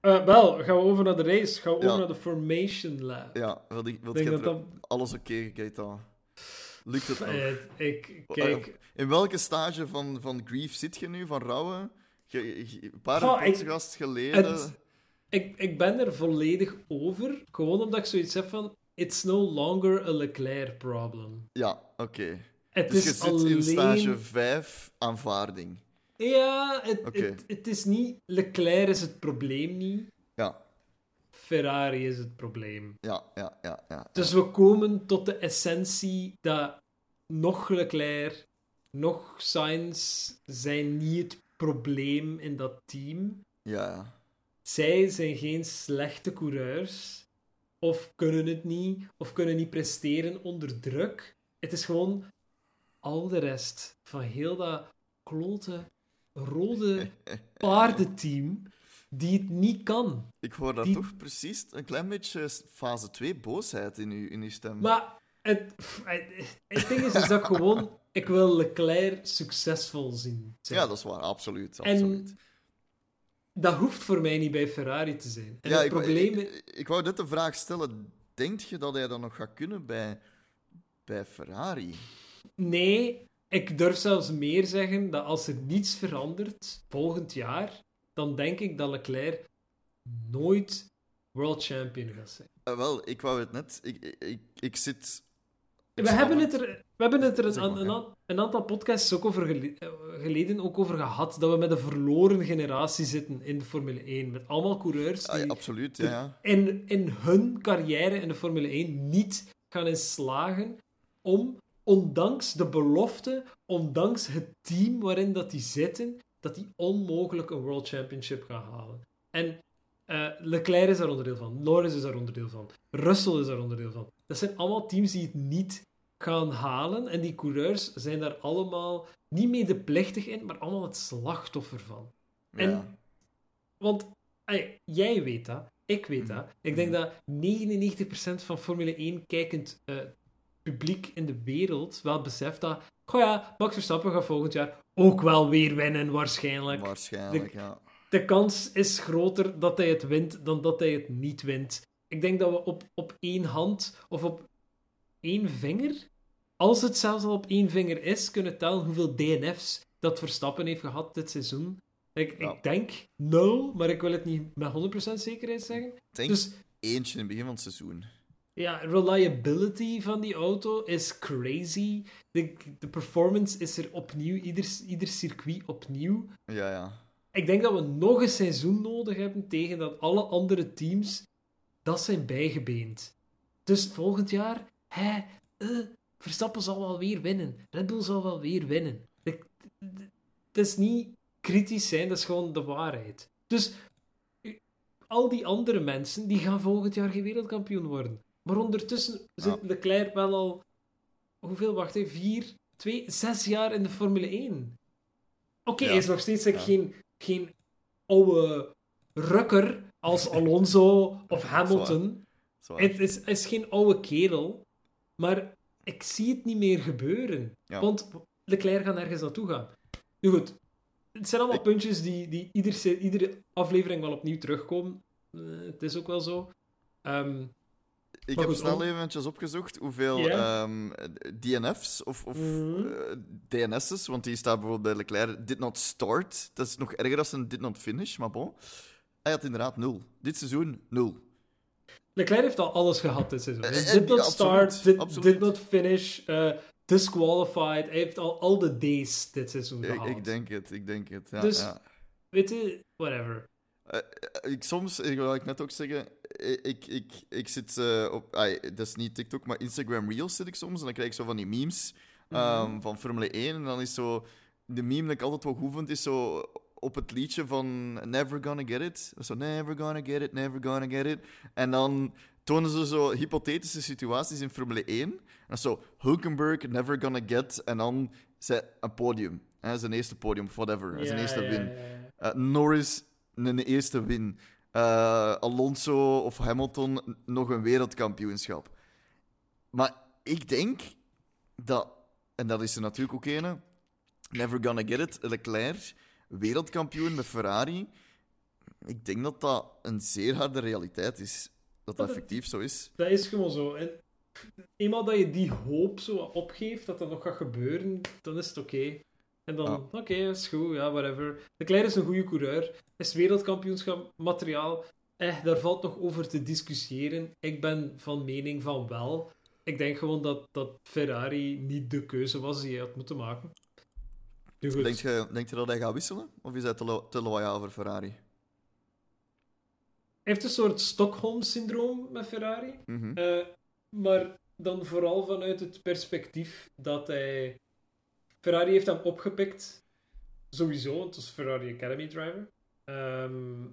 Eh, wel, gaan we over naar de race, gaan we Ja. over naar de Formation Lab. Ja, wil ik, wil dat dat... alles oké, Keita? Lukt het? Eh, ik, kijk... In welke stage van, van grief zit je nu, van rouwen? Je- je- Een paar podcasts geleden... Het- ik, ik ben er volledig over. Gewoon omdat ik zoiets heb van... It's no longer a Leclerc problem. Ja, oké. Het Dus je is zit alleen... in stage 5, aanvaarding. Ja, het, het, het is niet... Leclerc is het probleem niet. Ja, Ferrari is het probleem. ja, ja, ja. ja. Dus we komen tot de essentie dat nog Leclerc, nog Sainz zijn niet het probleem in dat team. Ja, ja. zij zijn geen slechte coureurs. Of kunnen het niet, of kunnen niet presteren onder druk. Het is gewoon al de rest van heel dat klote, rode paardenteam die het niet kan. Ik hoor daar Die- toch precies een klein beetje fase 2 boosheid in uw, in uw stem. Maar het, het, ding is, is dat gewoon... Ik wil Leclerc succesvol zien. Ja, dat is waar, absoluut. En dat hoeft voor mij niet bij Ferrari te zijn. En ja, het ik, probleem... ik, ik wou net de vraag stellen. Denk je dat hij dat nog gaat kunnen bij, bij Ferrari? Nee, ik durf zelfs meer zeggen dat als er niets verandert volgend jaar, dan denk ik dat Leclerc nooit world champion gaat zijn. Eh, wel, ik wou het net. Ik, ik, ik, ik zit. ik We hebben het er, we hebben het er een, maar, een, ja. aantal podcasts ook over gele- eh, geleden ook over gehad, dat we met een verloren generatie zitten in de Formule 1. Met allemaal coureurs Ah, ja, die absoluut, ja. ja. in, in hun carrière in de Formule 1 niet gaan in slagen om, ondanks de belofte, ondanks het team waarin dat die zitten, dat die onmogelijk een World Championship gaan halen. En eh, Leclerc is daar onderdeel van, Norris is daar onderdeel van, Russell is daar onderdeel van. Dat zijn allemaal teams die het niet gaan halen en die coureurs zijn daar allemaal niet medeplichtig in, maar allemaal het slachtoffer van. En-. Want jij weet dat, ik weet Mhm. dat. Ik denk dat 99% van Formule 1 kijkend eh, publiek in de wereld wel beseft dat. Goh ja, Max Verstappen gaat volgend jaar ook wel weer winnen, waarschijnlijk. Waarschijnlijk, ja. De kans is groter dat hij het wint dan dat hij het niet wint. ik denk dat we op, op één hand of op één vinger, als het zelfs al op één vinger is, kunnen tellen hoeveel DNF's dat Verstappen heeft gehad dit seizoen. Ik, Ja. ik denk nul, maar ik wil het niet met 100% zekerheid zeggen. Ik denk Dus eentje in het begin van het seizoen. Ja, reliability van die auto is crazy. De, de performance is er opnieuw, ieder, ieder circuit opnieuw. Ja, ja. Ik denk dat we nog een seizoen nodig hebben tegen dat alle andere teams dat zijn bijgebeend. Dus volgend jaar, hè, eh, Verstappen zal wel weer winnen. Red Bull zal wel weer winnen. Het is niet kritisch zijn, dat is gewoon de waarheid. Dus al die andere mensen, die gaan volgend jaar geen wereldkampioen worden. Maar ondertussen zit Leclerc wel al, hoeveel, wacht even, vier, twee, zes jaar in de Formule 1. Oké, hij is nog steeds like, geen, geen oude rukker als Alonso of Hamilton. Het is, is geen oude kerel, maar ik zie het niet meer gebeuren. Ja. Want Leclerc gaat nergens naartoe gaan. Nu goed, het zijn allemaal Ik- puntjes die, die ieder, iedere aflevering wel opnieuw terugkomen. Eh, het is ook wel zo. Ehm, Ik heb snel eventjes opgezocht hoeveel ehm, DNF's of, of Mhm. eh, DNS's, want die staat bijvoorbeeld bij Leclerc, did not start. Dat is nog erger dan een did not finish, maar bon. Hij had inderdaad nul. Dit seizoen nul. Leclerc heeft al alles gehad dit seizoen. Eh, eh, did not ja, start, absoluut, did, absoluut. did not finish, disqualified. Hij heeft al, al de D's dit seizoen Ik, gehaald. ik denk het, ik denk het. Ja, Dus- ja. Weet je, whatever. Ik, soms, ik wil ik net ook zeggen, ik, ik, ik zit eh, op, ai, dat is niet TikTok, maar Instagram Reels zit ik soms en dan krijg ik zo van die memes ehm, van Formule 1 en dan is zo, de meme dat ik altijd wel goed vind, is zo op het liedje van Never Gonna Get It. Zo, never gonna get it, never gonna get it. En dan tonen ze zo hypothetische situaties in Formule 1. En dan zo, Hulkenberg, never gonna get, en dan zij een podium. Hè, zijn eerste podium, whatever, zijn Ja, eerste win. Uh, Norris een eerste win. Uh, Alonso of Hamilton nog een wereldkampioenschap. Maar ik denk dat, en dat is er natuurlijk ook een, never gonna get it, Leclerc, wereldkampioen met Ferrari. Ik denk dat dat een zeer harde realiteit is. Dat dat effectief zo is. Dat is gewoon zo. En eenmaal dat je die hoop zo opgeeft dat dat nog gaat gebeuren, dan is het oké. En dan, oké, is goed, ja, whatever. Leclerc is een goede coureur. Is wereldkampioenschap materiaal. Eh, daar valt nog over te discussiëren. Ik ben van mening van wel. Ik denk gewoon dat, dat Ferrari niet de keuze was die hij had moeten maken. Nu goed. Denk je, denk je dat hij gaat wisselen? Of is hij te, lo- te loyaal voor Ferrari? Hij heeft een soort Stockholm-syndroom met Ferrari. Mhm. Eh, maar dan vooral vanuit het perspectief dat hij. Ferrari heeft hem opgepikt. Sowieso, want het was Ferrari Academy driver. Ehm,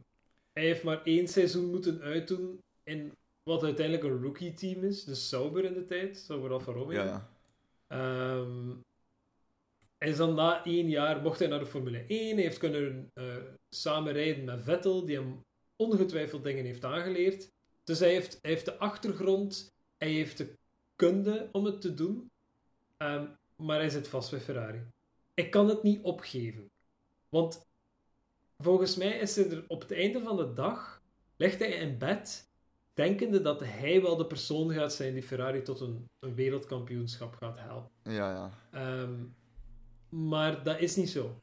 hij heeft maar één seizoen moeten uitdoen in wat uiteindelijk een rookie-team is. Dus Sauber in de tijd. Sauber Alfa Romeo. Ja, ja. Ehm, en dan na één jaar mocht hij naar de Formule 1. Hij heeft kunnen eh samenrijden met Vettel, die hem ongetwijfeld dingen heeft aangeleerd. Dus hij heeft, hij heeft de achtergrond, hij heeft de kunde om het te doen. Ehm, maar hij zit vast bij Ferrari. Ik kan het niet opgeven. Want volgens mij is er op het einde van de dag, ligt hij in bed, denkende dat hij wel de persoon gaat zijn die Ferrari tot een, een wereldkampioenschap gaat helpen. ja, ja. Ehm, maar dat is niet zo.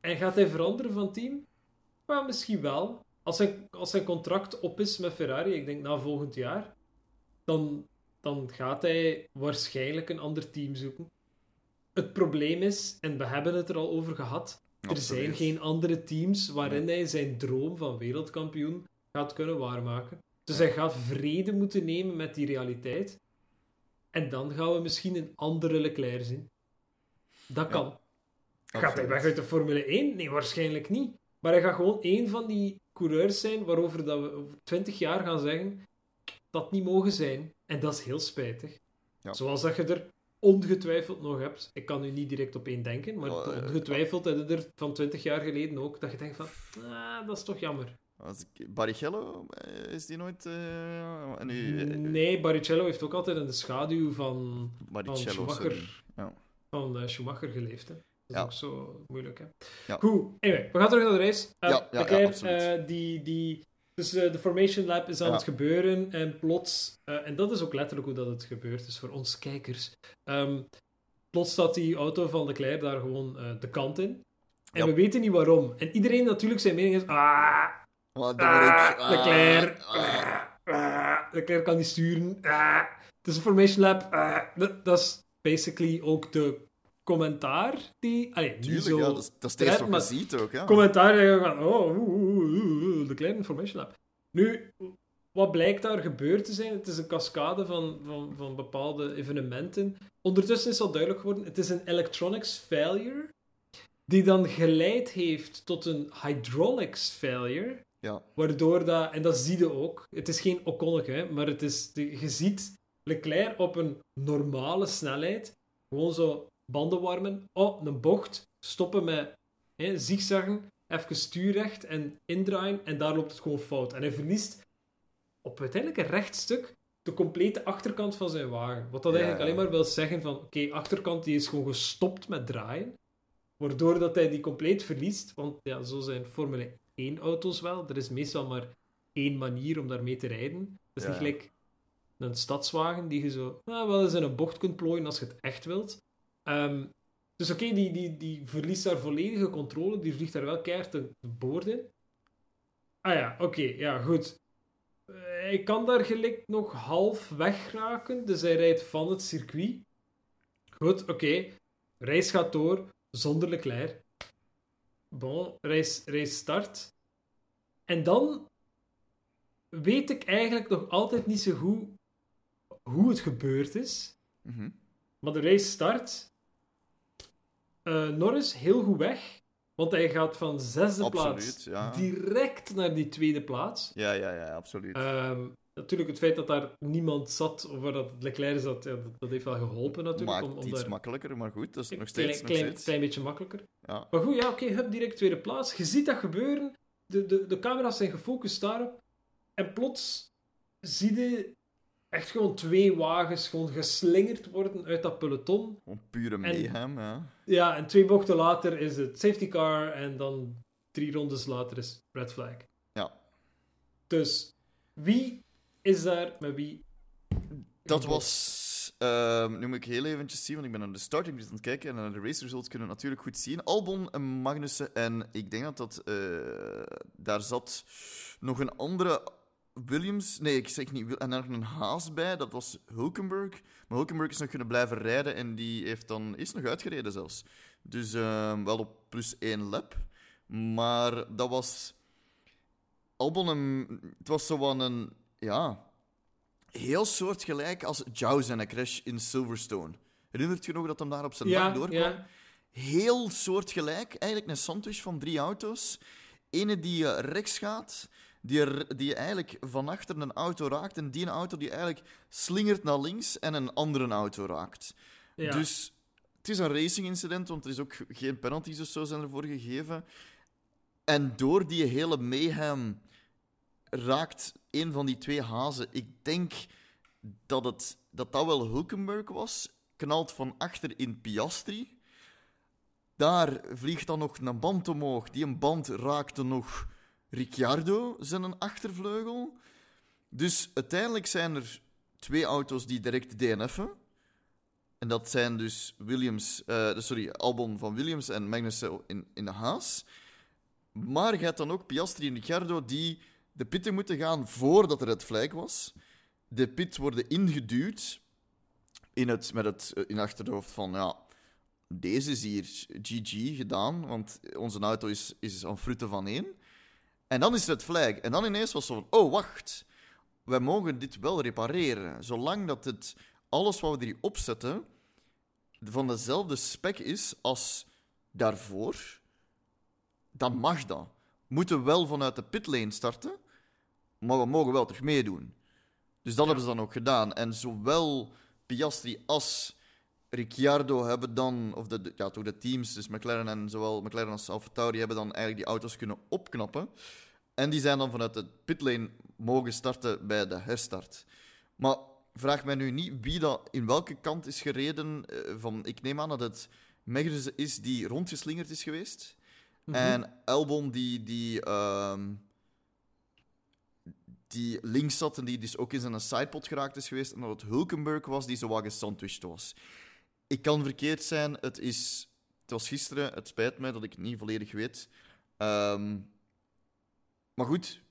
En gaat hij veranderen van team? Maar misschien wel. Als zijn, als zijn contract op is met Ferrari, ik denk na volgend jaar, dan, dan gaat hij waarschijnlijk een ander team zoeken. Het probleem is, en we hebben het er al over gehad, er zijn geen andere teams waarin hij zijn droom van wereldkampioen gaat kunnen waarmaken. Dus hij gaat vrede moeten nemen met die realiteit. En dan gaan we misschien een andere Leclerc zien. Dat kan. Gaat hij weg uit de Formule 1? Nee, waarschijnlijk niet. Maar hij gaat gewoon één van die coureurs zijn waarover dat we over 20 jaar gaan zeggen dat niet mogen zijn. En dat is heel spijtig. Ja. Zoals dat je er ongetwijfeld nog hebt. Ik kan nu niet direct op één denken, maar Oh, ongetwijfeld heb je er van 20 jaar geleden ook dat je denkt van, ah, dat is toch jammer. Als ik- Barrichello, eh, is die nooit... eh, nu, eh, Nee, Barrichello heeft ook altijd in de schaduw van, Barrichello, Schumacher. Ja. van Schumacher geleefd. Hè. Dat is Ja. ook zo moeilijk. Hè. Ja. Goed, anyway, we gaan terug naar de race. Uh, Ja, ja, Leclerc, die, die Dus eh, de Formation Lab is aan Ja. het gebeuren en plots, eh, en dat is ook letterlijk hoe dat het gebeurt, dus voor ons kijkers. Ehm, plots staat die auto van Leclerc daar gewoon eh, de kant in. En Ja. we weten niet waarom. En iedereen natuurlijk zijn mening is, ah, Wat doe ik? ah, Leclerc, Ah, ah, ah, Leclerc kan niet sturen, ah. Het is een Formation Lab, ah. dat, is basically ook de commentaar die, allee, Tuurlijk, zo... ja, dat is, dat is het eerste wat je ziet ook. Ja. commentaar oh, de kleine Information Lab. Nu, wat blijkt daar gebeurd te zijn? Het is een cascade van, van, van bepaalde evenementen. Ondertussen is al duidelijk geworden, het is een electronics failure, die dan geleid heeft tot een hydraulics failure, Ja. waardoor dat, en dat zie je ook, het is geen hè, maar het is, je ziet Leclerc op een normale snelheid, gewoon zo banden warmen, oh, een bocht, stoppen met hè, zigzaggen, even stuurrecht en indraaien, en daar loopt het gewoon fout. En hij verliest op uiteindelijk een recht stuk de complete achterkant van zijn wagen. Wat dat Ja, eigenlijk alleen maar wil zeggen van, oké, achterkant die is gewoon gestopt met draaien, waardoor dat hij die compleet verliest, want ja, zo zijn Formule 1 auto's wel. Er is meestal maar één manier om daarmee te rijden. Dat is Ja. niet gelijk een stadswagen die je zo nou, wel eens in een bocht kunt plooien als je het echt wilt. Ehm, dus oké, die, die, die verliest daar volledige controle. Die vliegt daar wel keihard de boord in. Ah ja, oké, ja, goed. Eh, Hij kan daar gelijk nog half wegraken, dus hij rijdt van het circuit. Goed, oké. Reis gaat door, zonder Leclerc. Bon, reis, reis start. En dan weet ik eigenlijk nog altijd niet zo goed hoe het gebeurd is. Mhm. Maar de race start. Eh, Norris heel goed weg. Want hij gaat van zesde Absoluut, plaats ja. direct naar die tweede plaats. Ja, ja, ja, absoluut. Ehm, natuurlijk, het feit dat daar niemand zat, of waar dat Leclerc zat, ja, dat, dat heeft wel geholpen natuurlijk. Maakt om, om iets daar makkelijker, maar goed, dat is een nog steeds. klein, nog klein, steeds. klein beetje makkelijker. Ja. Maar goed, ja, oké, hup, direct tweede plaats. Je ziet dat gebeuren. De, de, de camera's zijn gefocust daarop. En plots zie je echt gewoon twee wagens gewoon geslingerd worden uit dat peloton. Gewoon pure mayhem, ja. Ja, en twee bochten later is het safety car en dan drie rondes later is red flag. Ja. Dus wie is daar met wie? Dat was. ehm, nu moet ik heel eventjes zien, want ik ben naar de starting aan het kijken en naar de race results kunnen we natuurlijk goed zien. Albon en Magnussen en ik denk dat dat. eh, daar zat nog een andere Williams. Nee, ik zeg niet. En nog een Haas bij, dat was Hulkenberg. Maar Hulkenberg is nog kunnen blijven rijden en die heeft dan, is nog uitgereden zelfs. Dus ehm, wel op plus één lap. Maar dat was. Albon en. Het was zo van een. Ja heel soortgelijk als Jaws en een crash in Silverstone. Herinnert je nog dat hem daar op zijn Ja, dak doorkwam? ja. Heel soortgelijk. Eigenlijk een sandwich van drie auto's. Ene die eh, rechts gaat, die, er- die eigenlijk van achter een auto raakt. En die een auto die eigenlijk slingert naar links en een andere auto raakt. ja. Dus het is een racing incident, want er is ook geen penalties of zo zijn ervoor gegeven. En door die hele mayhem raakt een van die twee hazen. Ik denk dat het, dat, dat wel Hulkenberg was. Knalt van achter in Piastri. Daar vliegt dan nog een band omhoog. Die een band raakte nog Ricciardo, zijn achtervleugel. Dus uiteindelijk zijn er twee auto's die direct DNF'en. En dat zijn dus Williams, eh, sorry, Albon van Williams en Magnussen in, in de Haas. Maar je hebt dan ook Piastri en Ricciardo die de pitten moeten gaan voordat er het flag was. De pit worden ingeduwd in het, met het eh, in achterhoofd van ja, deze is hier GG gedaan, want onze auto is, is aan frutten van één. En dan is het flag. En dan ineens was het zo van, oh wacht, wij mogen dit wel repareren. Zolang dat het, alles wat we hier opzetten van dezelfde spec is als daarvoor, dan mag dat. We moeten wel vanuit de pitlane starten, maar we mogen wel terug meedoen. Dus dat hebben ze dan ook gedaan. En zowel Piastri als Ricciardo hebben dan, of de, de- ja, toch de teams, dus McLaren en zowel McLaren als AlphaTauri, hebben dan eigenlijk die auto's kunnen opknappen. En die zijn dan vanuit de pitlane mogen starten bij de herstart. Maar vraag mij nu niet wie dat in welke kant is gereden. eh, Van, ik neem aan dat het Magnussen is die rondgeslingerd is geweest. Mhm. En Albon die, die, ehm, die links zat en die dus ook in zijn sidepot geraakt is geweest. En dat het Hulkenberg was die zo wat gesandwiched was. Ik kan verkeerd zijn. Het, is, het was gisteren. Het spijt mij dat ik het niet volledig weet. Ehm, maar goed.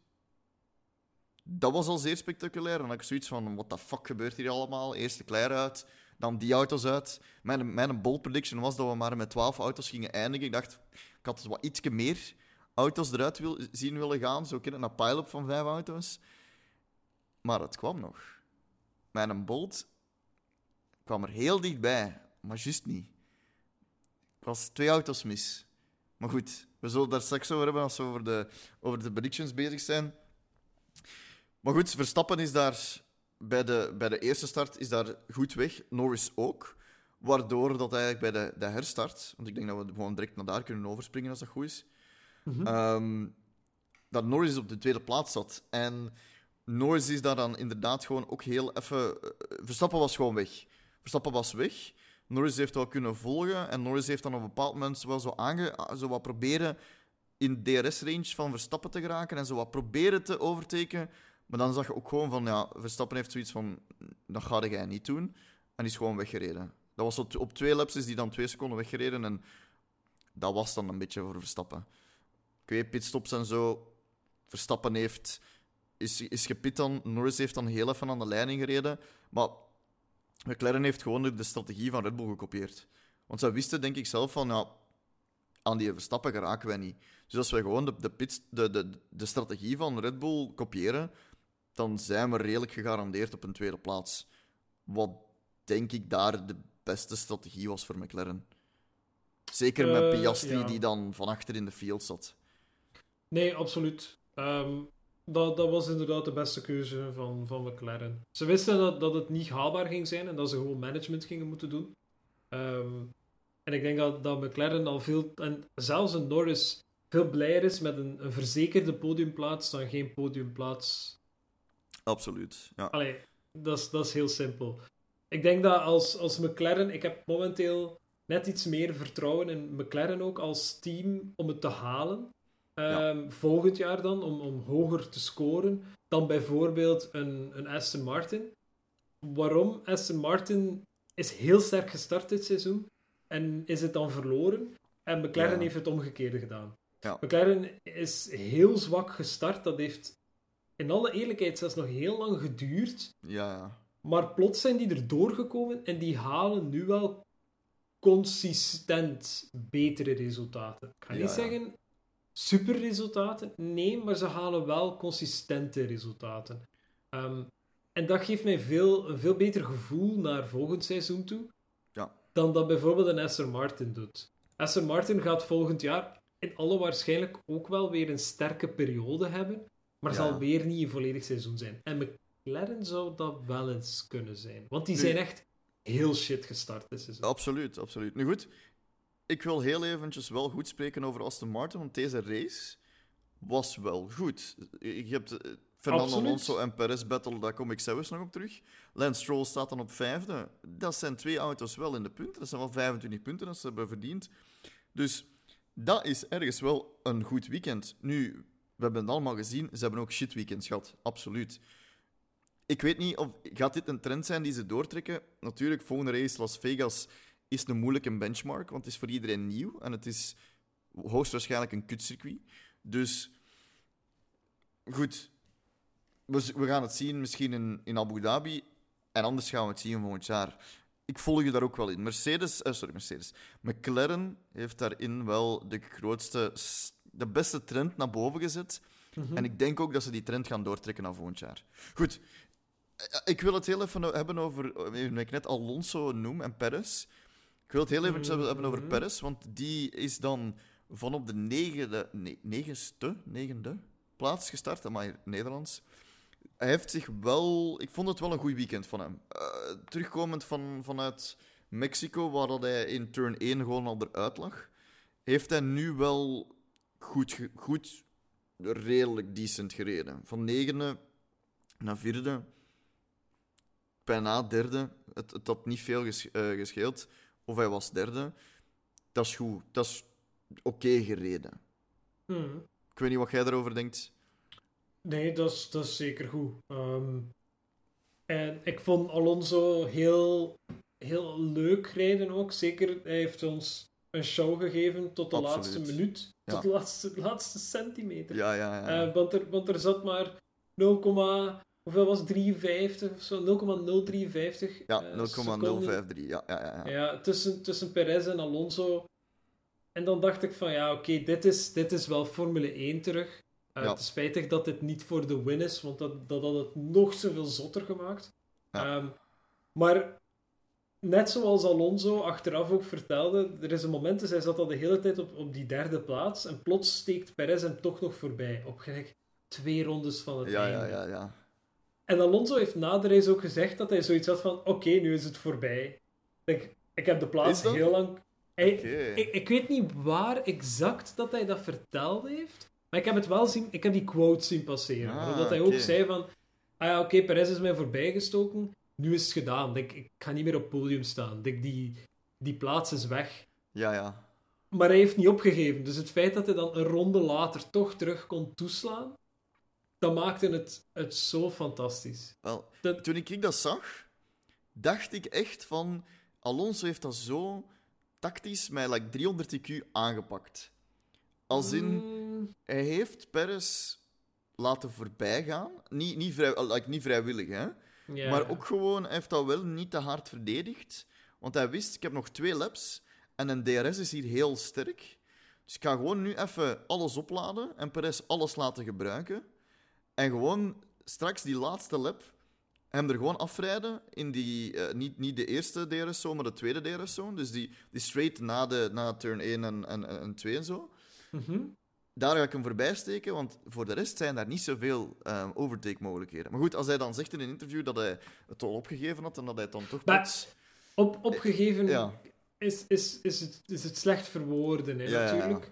Dat was al zeer spectaculair. En dan had ik zoiets van: what the fuck gebeurt hier allemaal? Eerst de Claire uit, dan die auto's uit. Mijn, mijn bold prediction was dat we maar met 12 auto's gingen eindigen. Ik dacht, ik had wat ietsje meer auto's eruit wil, zien willen gaan. Zo kennen een pile-up van vijf auto's. Maar het kwam nog. Mijn Bolt kwam er heel dichtbij, maar juist niet. Ik was twee auto's mis. Maar goed, we zullen daar straks over hebben als we over de, over de predictions bezig zijn. Maar goed, Verstappen is daar bij de, bij de eerste start is daar goed weg. Norris ook. Waardoor dat eigenlijk bij de, de herstart, want ik denk dat we gewoon direct naar daar kunnen overspringen als dat goed is, Ehm, dat Norris op de tweede plaats zat. En Norris is daar dan inderdaad gewoon ook heel even. eh, Verstappen was gewoon weg. Verstappen was weg. Norris heeft wel kunnen volgen. En Norris heeft dan op een bepaald moment wel zo, zo wat proberen in DRS-range van Verstappen te geraken. En zo wat proberen te overteken. Maar dan zag je ook gewoon van, ja, Verstappen heeft zoiets van, dat ga jij niet doen. En is gewoon weggereden. Dat was op, op twee laps is die dan twee seconden weggereden. En dat was dan een beetje voor Verstappen. Ik weet, pitstops en zo. Verstappen heeft, is, is gepit dan. Norris heeft dan heel even aan de leiding gereden. Maar McLaren heeft gewoon de strategie van Red Bull gekopieerd. Want zij wisten, denk ik zelf, van ja, aan die Verstappen geraken wij niet. Dus als wij gewoon de, de, pits, de, de, de strategie van Red Bull kopiëren, dan zijn we redelijk gegarandeerd op een tweede plaats. Wat denk ik daar de beste strategie was voor McLaren. Zeker met Eh, Piastri, ja. die dan van achter in de field zat. Nee, absoluut. Ehm, dat, dat was inderdaad de beste keuze van, van McLaren. Ze wisten dat, dat het niet haalbaar ging zijn en dat ze gewoon management gingen moeten doen. Ehm, en ik denk dat, dat McLaren al veel, en zelfs een Norris, veel blijer is met een, een verzekerde podiumplaats dan geen podiumplaats. Absoluut. Ja. Allee, dat is, dat is heel simpel. Ik denk dat als, als McLaren, ik heb momenteel net iets meer vertrouwen in McLaren ook als team om het te halen. Ehm, Volgend jaar dan, om, om hoger te scoren dan bijvoorbeeld een, een Aston Martin. Waarom? Aston Martin is heel sterk gestart dit seizoen en is het dan verloren. En McLaren heeft het omgekeerde gedaan. Ja. McLaren is heel zwak gestart. Dat heeft in alle eerlijkheid zelfs nog heel lang geduurd. Ja. Maar plots zijn die er doorgekomen en die halen nu wel consistent betere resultaten. Ik ga Ja, niet zeggen super resultaten, nee, maar ze halen wel consistente resultaten. Ehm, en dat geeft mij veel, een veel beter gevoel naar volgend seizoen toe Ja. dan dat bijvoorbeeld een Aston Martin doet. Aston Martin gaat volgend jaar in alle waarschijnlijk ook wel weer een sterke periode hebben, maar Ja. zal weer niet een volledig seizoen zijn. En McLaren zou dat wel eens kunnen zijn. Want die Nu- zijn echt heel shit gestart dit seizoen. Absoluut, absoluut. Nu goed, ik wil heel eventjes wel goed spreken over Aston Martin, want deze race was wel goed. Je hebt eh, Fernando Absoluut. Alonso en Perez battle, daar kom ik zelfs nog op terug. Lance Stroll staat dan op vijfde. Dat zijn twee auto's wel in de punten. Dat zijn wel 25 punten dat ze hebben verdiend. Dus dat is ergens wel een goed weekend. Nu, we hebben het allemaal gezien, ze hebben ook shit weekends gehad. Absoluut. Ik weet niet of gaat dit een trend zijn die ze doortrekken. Natuurlijk, volgende race Las Vegas is een moeilijke benchmark, want het is voor iedereen nieuw en het is hoogstwaarschijnlijk een kutcircuit. Dus goed, we, we gaan het zien misschien in, in Abu Dhabi en anders gaan we het zien volgend jaar. Ik volg je daar ook wel in. Mercedes, eh, sorry, Mercedes. McLaren heeft daarin wel de grootste, de beste trend naar boven gezet. En ik denk ook dat ze die trend gaan doortrekken naar volgend jaar. Goed, eh, ik wil het heel even hebben over, eh, ik net Alonso noem en Perez. Ik wil het heel even hebben- hebben over Mhm. Perez, want die is dan van op de negende, ne, negenste, negende plaats gestart, maar Nederlands. Hij heeft zich wel, ik vond het wel een goed weekend van hem. Eh, terugkomend van, vanuit Mexico, waar dat hij in turn 1 gewoon al eruit lag, heeft hij nu wel goed, goed redelijk decent gereden. Van negende naar vierde, bijna derde. Het, het had niet veel ges- eh, gescheeld. Of hij was derde. Dat is goed. Dat is oké gereden. Mhm. Ik weet niet wat jij daarover denkt. Nee, dat is, dat is zeker goed. Ehm, en ik vond Alonso heel, heel leuk rijden ook. Zeker, hij heeft ons een show gegeven tot de Absoluut. laatste minuut. Ja. Tot de laatste, laatste centimeter. Ja, ja, ja. Eh, want, er, want er zat maar 0, hoeveel was het? 53 of zo? 0,053 ja, eh, seconden. 0,053. Ja, ja, ja. ja. Ja, tussen, tussen Perez en Alonso. En dan dacht ik van, ja, oké, dit, is, dit is wel Formule 1 terug. Eh, Ja. Het is spijtig dat dit niet voor de win is, want dat, dat had het nog zoveel zotter gemaakt. Ja. Ehm, maar net zoals Alonso achteraf ook vertelde, er is een moment, dus hij zat al de hele tijd op, op die derde plaats, en plots steekt Perez hem toch nog voorbij, op gelijk twee rondes van het Ja, einde. ja, ja, ja. En Alonso heeft na de race ook gezegd dat hij zoiets had van, oké, nu is het voorbij. Ik, ik heb de plaats heel lang... Hij- ik, ik weet niet waar exact dat hij dat verteld heeft, maar ik heb het wel zien, ik heb die quote zien passeren. Ah, dat hij ook zei van, ah ja, oké, Perez is mij voorbijgestoken, nu is het gedaan. Ik, ik ga niet meer op het podium staan. Ik, die, die plaats is weg. Ja, ja. Maar hij heeft niet opgegeven. Dus het feit dat hij dan een ronde later toch terug kon toeslaan, dat maakte het, het zo fantastisch. Wel, Dat- toen ik dat zag, dacht ik echt van... Alonso heeft dat zo tactisch met like 300 IQ aangepakt. Als in, Mm, hij heeft Perez laten voorbijgaan. Niet, niet, vrij, like, niet vrijwillig, hè. Maar ook gewoon, hij heeft dat wel niet te hard verdedigd. Want hij wist, ik heb nog twee laps en een DRS is hier heel sterk. Dus ik ga gewoon nu even alles opladen en Perez alles laten gebruiken. En gewoon straks die laatste lap hem er gewoon afrijden in die, eh, niet, niet de eerste DRS-zone, maar de tweede DRS-zone. Dus die, die straight na, de, na turn 1 en, en, en 2 en zo. Mhm. Daar ga ik hem voorbij steken, want voor de rest zijn daar niet zoveel eh, overtake-mogelijkheden. Maar goed, als hij dan zegt in een interview dat hij het al opgegeven had en dat hij het dan toch Op, opgegeven Ja. is, is, is, het, is het slecht verwoorden, hè, Ja, natuurlijk.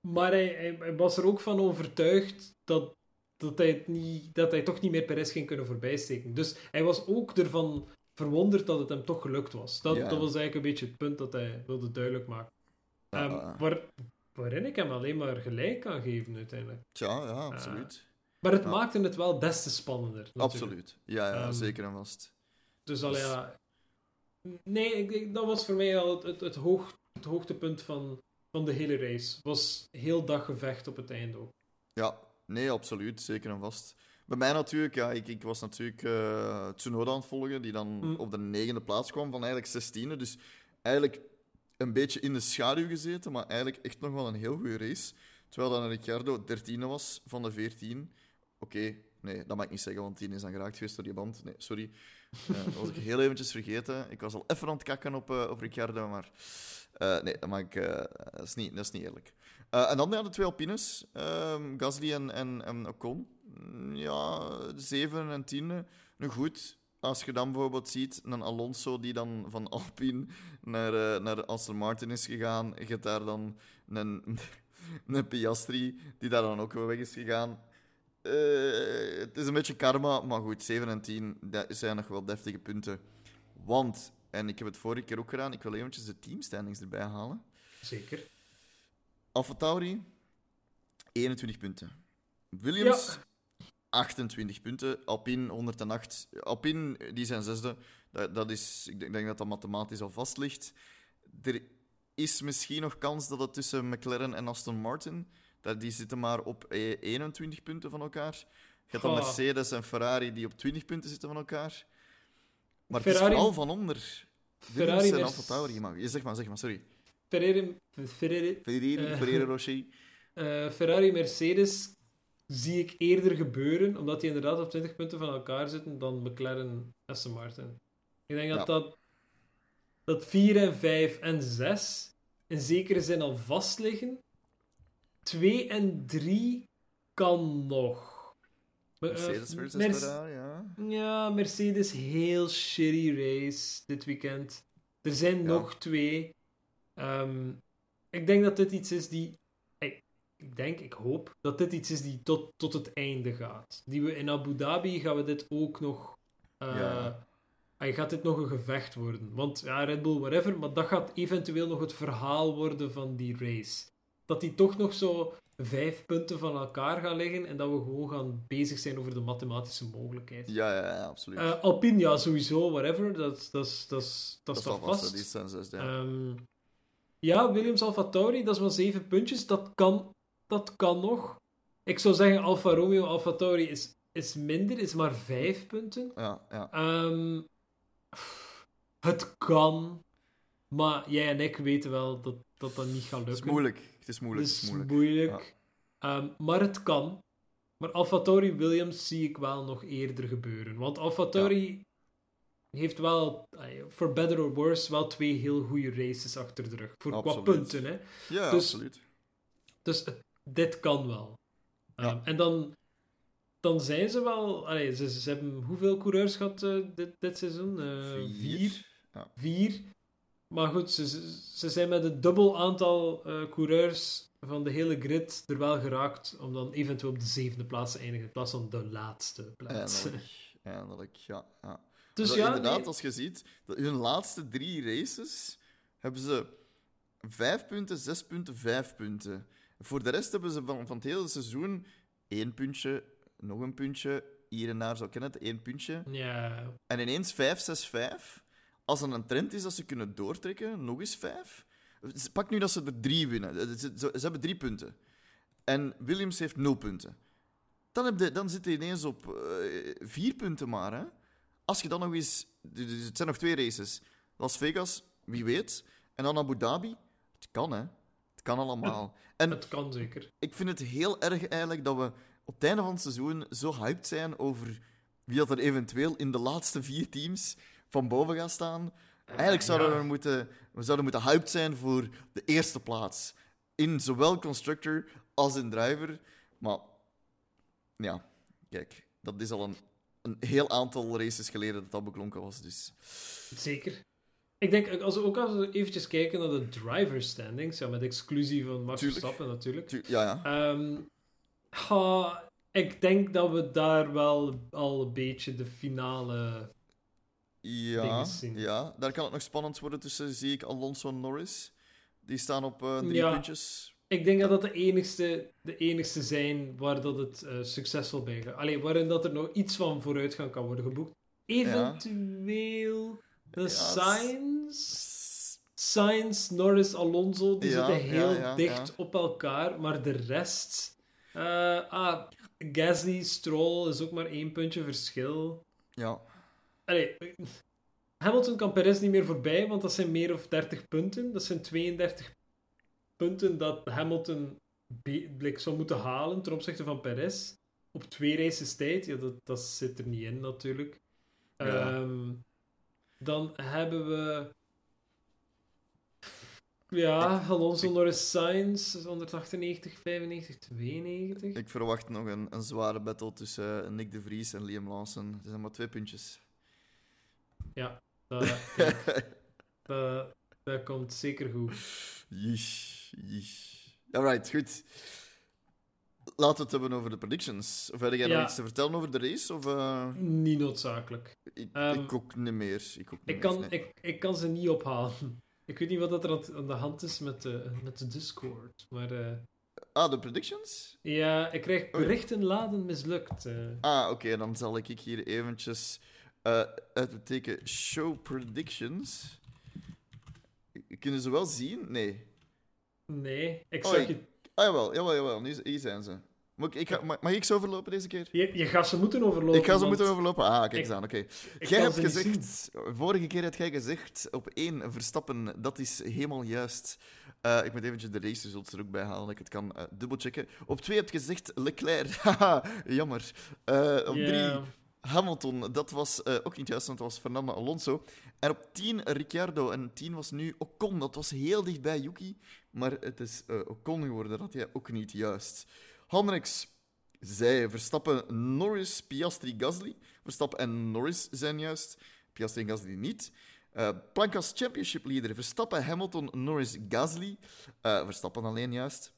Maar hij, hij, hij was er ook van overtuigd dat, dat, hij het niet, dat hij toch niet meer Perez ging kunnen voorbijsteken. Dus hij was ook ervan verwonderd dat het hem toch gelukt was. Dat, Ja. dat was eigenlijk een beetje het punt dat hij wilde duidelijk maken. Ja, Ehm, ja. waar, waarin ik hem alleen maar gelijk kan geven uiteindelijk. Tja, ja, absoluut. Maar het Ja. maakte het wel des te spannender. natuurlijk. absoluut. Ja, ja Ehm, zeker en vast. Dus al Dus- ja. Nee, ik, ik- dat was voor mij al het, het, het, hoog, het hoogtepunt van, van de hele race. Was heel daggevecht op het einde ook. Ja, nee, absoluut. Zeker en vast. Bij mij natuurlijk, ja, ik, ik was natuurlijk eh Tsunoda aan het volgen, die dan Mm. op de negende plaats kwam van eigenlijk zestiende. Dus eigenlijk een beetje in de schaduw gezeten, maar eigenlijk echt nog wel een heel goede race. Terwijl dan Ricciardo dertiende was van de veertien. Oké, nee, dat mag ik niet zeggen, want die is dan geraakt geweest door die band. Nee, sorry. Dat was ik heel eventjes vergeten. Ik was al even aan het kakken op, eh, op Ricciardo, maar... eh, nee, dat, mag ik, eh, dat, is niet, dat is niet eerlijk. En dan ja, de twee Alpines, ehm, Gasly en, en, en Ocon. Mm, Ja, zeven en tiende. Nu goed, als je dan bijvoorbeeld ziet een Alonso die dan van Alpine naar, naar Aston Martin is gegaan. Je hebt daar dan een, een Piastri die daar dan ook weer weg is gegaan. Eh, het is een beetje karma, maar goed, 7 en 10 dat zijn nog wel deftige punten. Want, en ik heb het vorige keer ook gedaan, ik wil eventjes de teamstandings erbij halen. Zeker. AlphaTauri, 21 punten. Williams, Ja. 28 punten. Alpine, 108. Alpine, die zijn zesde. Dat, dat is, ik denk- denk dat dat mathematisch al vast ligt. Er is misschien nog kans dat het tussen McLaren en Aston Martin... Dat, die zitten maar op eh, 21 punten van elkaar. Je hebt dan. Mercedes en Ferrari die op 20 punten zitten van elkaar. Maar het Ferrari- is vooral van onder. Ferrari, en Merc- AlphaTauri. Maar, zeg maar, zeg maar, sorry. Ferrari, Ferrari, Ferrari, Eh. Ferrero Rocher. eh, Ferrari Mercedes zie ik eerder gebeuren, omdat die inderdaad op 20 punten van elkaar zitten, dan McLaren Aston Martin. Ik denk dat dat, dat 4 en 5 en 6 in zekere zin al vast liggen. 2 en 3 kan nog. Eh, Mercedes versus Ferrari, ja. Ja, Mercedes heel shitty race dit weekend. Er zijn Ja. nog twee. Ehm, ik denk dat dit iets is die. Ik, ik denk, ik hoop dat dit iets is die tot, tot het einde gaat. Die we in Abu Dhabi gaan we dit ook nog. eh Ja. Gaat dit nog een gevecht worden? Want ja, Red Bull, whatever, maar dat gaat eventueel nog het verhaal worden van die race. Dat die toch nog zo vijf punten van elkaar gaan liggen en dat we gewoon gaan bezig zijn over de mathematische mogelijkheid. Ja, ja, ja absoluut. Uh, Alpine, ja, sowieso, whatever. Dat, dat, dat, dat staat vast. Die census, ja. Um, ja, Williams Alfa Tauri, dat is maar zeven puntjes. Dat kan, dat kan nog. Ik zou zeggen, Alfa Romeo Alfa Tauri is, is minder, is maar vijf punten. Ja, ja. Um, het kan, maar jij en ik weten wel dat dat, dat niet gaat lukken. Het is moeilijk. Is moeilijk. Het is moeilijk. moeilijk. Ja. Um, maar het kan. Maar AlphaTauri Williams zie ik wel nog eerder gebeuren. Want AlphaTauri ja. heeft wel, for better or worse, wel twee heel goede races achter de rug. Voor absoluut. qua punten, hè. Ja, dus, absoluut. Dus het, dit kan wel. Um, en dan, dan zijn ze wel... Allee, ze, ze hebben hoeveel coureurs gehad uh, dit, dit seizoen? Uh, vier. Vier. Maar goed, ze, ze zijn met het dubbel aantal uh, coureurs van de hele grid er wel geraakt om dan eventueel op de zevende plaats te eindigen in plaats van de laatste plaats. Eindelijk, eindelijk ja. ja. Dus dat, ja, inderdaad, nee. als je ziet, dat hun laatste drie races hebben ze vijf punten, zes punten, vijf punten. Voor de rest hebben ze van, van het hele seizoen één puntje, nog een puntje, hier en daar, zo ken het, één puntje. Ja. En ineens 5, 6, 5. Als er een trend is dat ze kunnen doortrekken, nog eens 5. Pak nu dat ze er drie winnen. Ze, ze, ze hebben drie punten. En Williams heeft nul punten. Dan, heb je, dan zit hij ineens op uh, vier punten maar. Hè? Als je dan nog eens... Dus het zijn nog twee races. Las Vegas, wie weet. En dan Abu Dhabi. Het kan, hè. Het kan allemaal. En Het kan zeker. ik vind het heel erg eigenlijk dat we op het einde van het seizoen zo hyped zijn over wie dat er eventueel in de laatste vier teams van boven gaat staan. Eigenlijk zouden ja. we, moeten, we zouden moeten hyped zijn voor de eerste plaats. In zowel constructor als in driver. Maar ja, kijk, dat is al een, een heel aantal races geleden dat dat beklonken was. Dus Zeker. Ik denk, als we ook als we eventjes kijken naar de driver standings, ja, met exclusie van Max. Verstappen natuurlijk. tu- ja, ja. Ehm, ha, ik denk dat we daar wel al een beetje de finale... Ja, zien. ja, daar kan het nog spannend worden tussen, zie ik, Alonso en Norris. Die staan op eh, drie Ja. puntjes. Ik denk dat dat de enigste, de enigste zijn waar dat het eh, succesvol bij gaat. Allee, waarin dat er nog iets van vooruitgang kan worden geboekt. Eventueel de Ja. Sainz, Norris, Alonso, die Ja, zitten heel ja, ja, dicht op elkaar. Maar de rest... eh, ah, Gasly, Stroll is ook maar één puntje verschil. Ja, Allee, Hamilton kan Perez niet meer voorbij, want dat zijn meer of 30 punten. Dat zijn 32 punten dat Hamilton like, zou moeten halen ten opzichte van Perez. Op twee races tijd. Ja, dat, dat zit er niet in natuurlijk. Ja. Ehm, dan hebben we... Ja, Alonso Norris Sainz, 198, 95, 92. ik verwacht nog een, een zware battle tussen eh, Nick de Vries en Liam Lawson. Er zijn maar twee puntjes. Dat, kijk, dat, dat komt zeker goed. Yeesh, yeesh. Alright, goed. Laten we het hebben over de predictions. Of heb jij Ja. nog iets te vertellen over de race? Of, eh, Niet noodzakelijk. ik, Ehm, ik ook niet meer. Ik, ook niet Ik meer, kan, nee. ik, ik kan ze niet ophalen. Ik weet niet wat dat er aan, aan de hand is met de, met de Discord. Maar eh, Ah, de predictions? ja, ik krijg berichten laden mislukt. eh. Ah, oké, dan zal ik hier eventjes eh uitbeteken show predictions. Kunnen ze wel zien? Nee. nee, ik Oh, zag ik- je, Ah, jawel, jawel, jawel. Nu, hier zijn ze. Mag ik, ga- mag, mag ik ze overlopen deze keer? je. Je gaat ze moeten overlopen. ik ga ze moeten overlopen. Ah, kijk eens aan, oké. Jij hebt gezegd, vorige keer had jij gezegd, op één Verstappen, dat is helemaal juist. Eh, ik moet eventjes de race results er ook bij halen, dat ik het kan eh, dubbelchecken. Op twee heb je gezegd Leclerc, haha, jammer. Op drie Hamilton, dat was eh, ook niet juist, want dat was Fernando Alonso. En op 10 Ricciardo, en 10 was nu Ocon, dat was heel dicht bij Yuki, maar het is eh, Ocon geworden, dat jij ook niet juist. Hendricks zei Verstappen, Norris, Piastri, Gasly. Verstappen en Norris zijn juist, Piastri en Gasly niet. Eh Plankas Championship leader, Verstappen, Hamilton, Norris, Gasly. Verstappen alleen juist.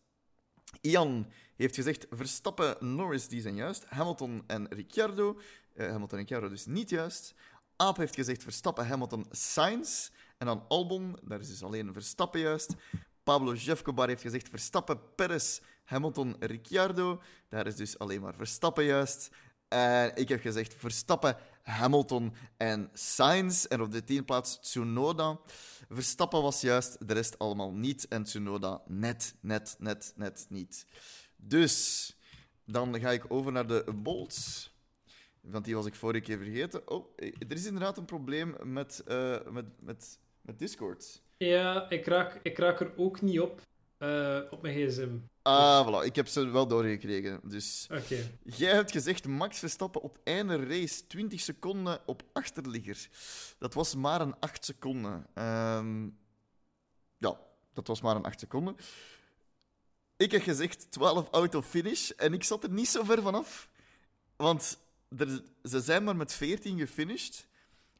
Ian heeft gezegd Verstappen, Norris, die zijn juist. Hamilton en Ricciardo. Eh, Hamilton en Ricciardo dus niet juist. Aap heeft gezegd Verstappen, Hamilton, Sainz. En dan Albon, daar is dus alleen Verstappen juist. Pablo Jefcobar heeft gezegd Verstappen, Perez, Hamilton, Ricciardo. Daar is dus alleen maar Verstappen juist. En ik heb gezegd Verstappen, Hamilton en Sainz. En op de tiende plaats Tsunoda. Verstappen was juist, de rest allemaal niet. En Tsunoda net, net, net, net niet. Dus dan ga ik over naar de bolts. Want die was ik vorige keer vergeten. Oh, er is inderdaad een probleem met, uh, met, met, met Discord. Ja, ik raak, ik raak er ook niet op uh, op mijn gsm. Ah, voilà. Ik heb ze wel doorgekregen. Dus okay. jij hebt gezegd Max Verstappen op einde race 20 seconden op achterligger. Dat was maar een 8 seconden. Um, ja, dat was maar een 8 seconden. Ik heb gezegd 12 auto finish en ik zat er niet zo ver vanaf. Want er, ze zijn maar met 14 gefinished.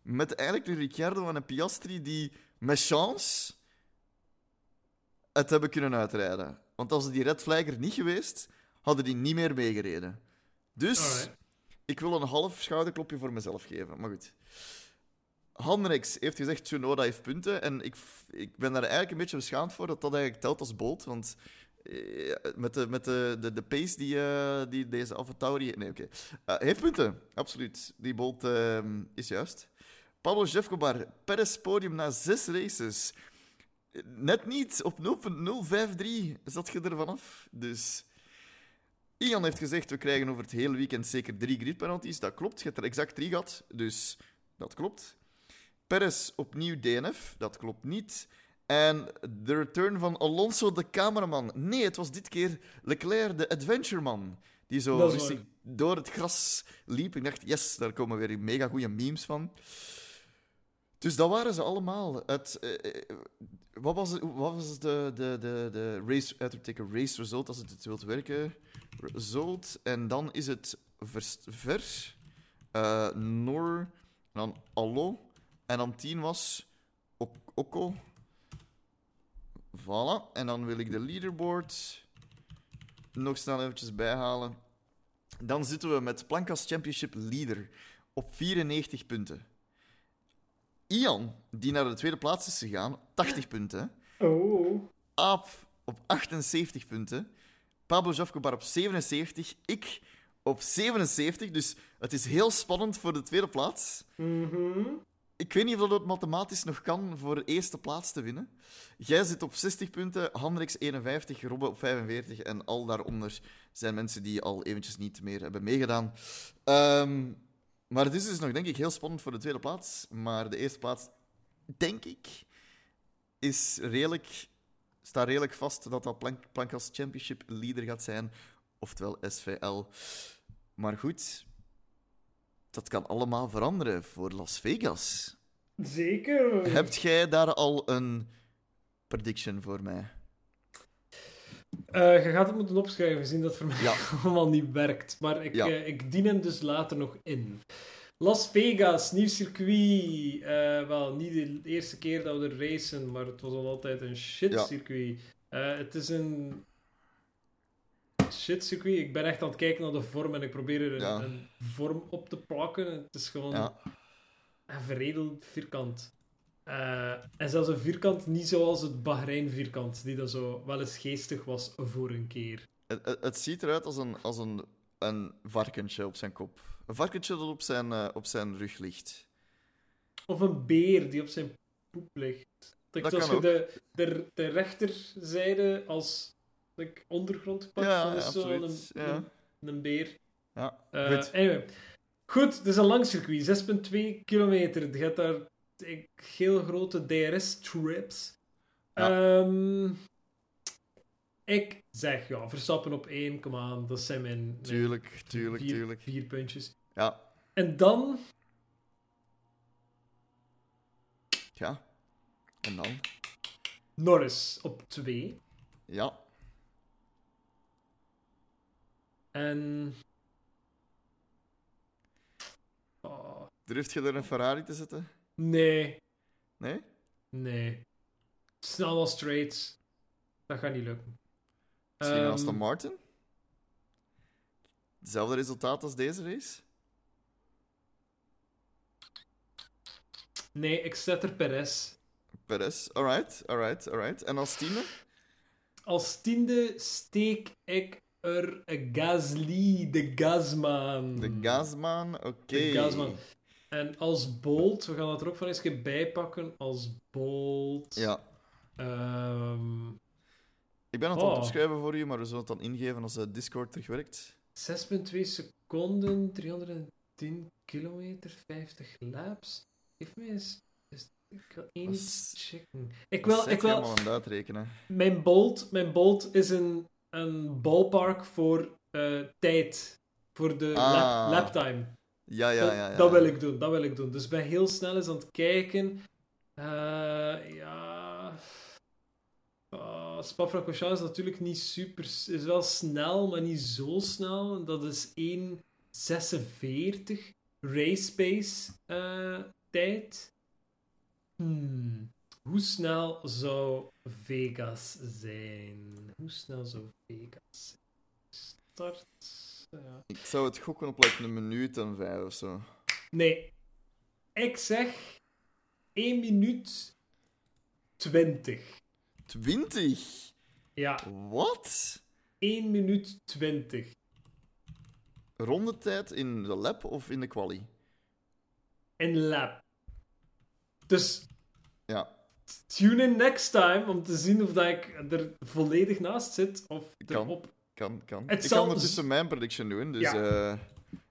Met eigenlijk een Ricciardo en een Piastri die met chance het hebben kunnen uitrijden. Want als ze die red flagger niet geweest, hadden die niet meer meegereden. Dus ik wil een half schouderklopje voor mezelf geven. Maar goed. Hanrex heeft gezegd Tsunoda heeft punten. En ik, ik ben daar eigenlijk een beetje beschaamd voor dat dat eigenlijk telt als bolt. Want met de, met de, de, de pace die, uh, die deze AlphaTauri... Nee, oké. Okay. Uh, heeft punten, absoluut. Die bolt ehm, is juist. Pablo Jefcobar, Perez podium na zes races. Net niet, op 0.053 zat je er vanaf. Dus... Ian heeft gezegd, we krijgen over het hele weekend zeker drie gridpenalties. Dat klopt, je hebt er exact drie gehad, dus dat klopt. Perez opnieuw DNF, dat klopt niet. En de return van Alonso, de cameraman. Nee, het was dit keer Leclerc, de adventureman. Die zo door het gras liep. Ik dacht, yes, daar komen weer mega goede memes van. Dus dat waren ze allemaal. Het, uh, wat was, wat was de, de, de, de race, uitroepteken race result als het het wilt werken? Result. En dan is het vers, ver, uh, Nor, dan Allo. En dan 10 was Oko. Voilà. En dan wil ik de leaderboard nog snel eventjes bijhalen. Dan zitten we met Plankas Championship leader op 94 punten. Ian, die naar de tweede plaats is gegaan, 80 punten. Oh. Aap op 78 punten. Pablo Jafkobar op 77. Ik op 77. Dus het is heel spannend voor de tweede plaats. Mm Ik weet niet of dat mathematisch nog kan voor de eerste plaats te winnen. Jij zit op 60 punten, Hendrix 51, Robbe op 45 en al daaronder zijn mensen die al eventjes niet meer hebben meegedaan. Um, maar het is dus nog, denk ik, heel spannend voor de tweede plaats. Maar de eerste plaats, denk ik, is redelijk, staat redelijk vast dat dat Plank, Plankas Championship leader gaat zijn. Oftewel SVL. Maar goed, dat kan allemaal veranderen voor Las Vegas. Zeker. Hebt jij daar al een prediction voor mij? Uh, je gaat het moeten opschrijven, gezien dat voor mij ja. allemaal niet werkt. Maar ik, ja. uh, ik dien hem dus later nog in. Las Vegas, nieuw circuit. Uh, wel, niet de eerste keer dat we er racen, maar het was al altijd een shit circuit. het is een shit circuit. Ik ben echt aan het kijken naar de vorm en ik probeer er een, ja. een vorm op te plakken. Het is gewoon een verredeld vierkant. Uh, en zelfs een vierkant niet zoals het Bahrein vierkant, die dan zo wel eens geestig was voor een keer. Het, het, ziet eruit als een, als een, een varkentje op zijn kop. Een varkentje dat op zijn, uh, op zijn rug ligt. Of een beer die op zijn poep ligt. Dat, dat als je de, de, de rechterzijde als like, ondergrond pakt, ja, is zo een, ja. een, een, beer. Ja, uh, goed. Anyway. Goed, het is een lang circuit, 6,2 kilometer. Je hebt daar heel grote DRS-trips. Ja. Um, ik zeg, ja, Verstappen op één, kom aan, dat zijn mijn, mijn Tuurlijk, tuurlijk, vier, tuurlijk. vier puntjes. Ja. En dan... Ja. En dan? Norris op twee. Ja. En... Oh, Durft je er een Ferrari te zetten? nee, Nee? nee. Snel als straights. Dat gaat niet lukken. Misschien Ehm, Aston Martin? Hetzelfde resultaat als deze race? Nee, ik zet er Perez. Perez, alright, alright, alright. En als team? als tiende steek ik er een Gasly, de Gasman. De Gasman, oké. De Gasman. En als Bolt, we gaan dat er ook van eens keer bijpakken. Als Bolt. Ja. ehm, Ik ben aan het Oh. opschrijven voor u, maar we zullen het dan ingeven als de Discord terugwerkt. 6,2 seconden, 310 kilometer, 50 laps. Geef mij eens. Ik wil één checken. Ik wil, ik je wil, het mijn Bolt, mijn Bolt is een, een ballpark voor eh, tijd. Voor de Ah. lap, laptime. Ja, ja, dat, ja. ja. dat wil ik doen, dat wil ik doen. Dus ik ben heel snel eens aan het kijken. Eh, ja... Uh, Spa-Francorchamps is natuurlijk niet super... Is wel snel, maar niet zo snel. Dat is 1.46 race pace eh, tijd. Hmm. Hoe snel zou Vegas zijn? Hoe snel zou Vegas? Start... Ja. Ik zou het gokken op like, een minuut en vijf of zo. Nee. Ik zeg 1 minuut 20. 20? Ja, Wat? 1 minuut 20. Rondetijd in de lab of in de quali? In lab. Dus tune in next time om te zien of dat ik er volledig naast zit of Kan. erop. kan, kan. Het ik zal- kan ondertussen mijn prediction doen. Dus Ja.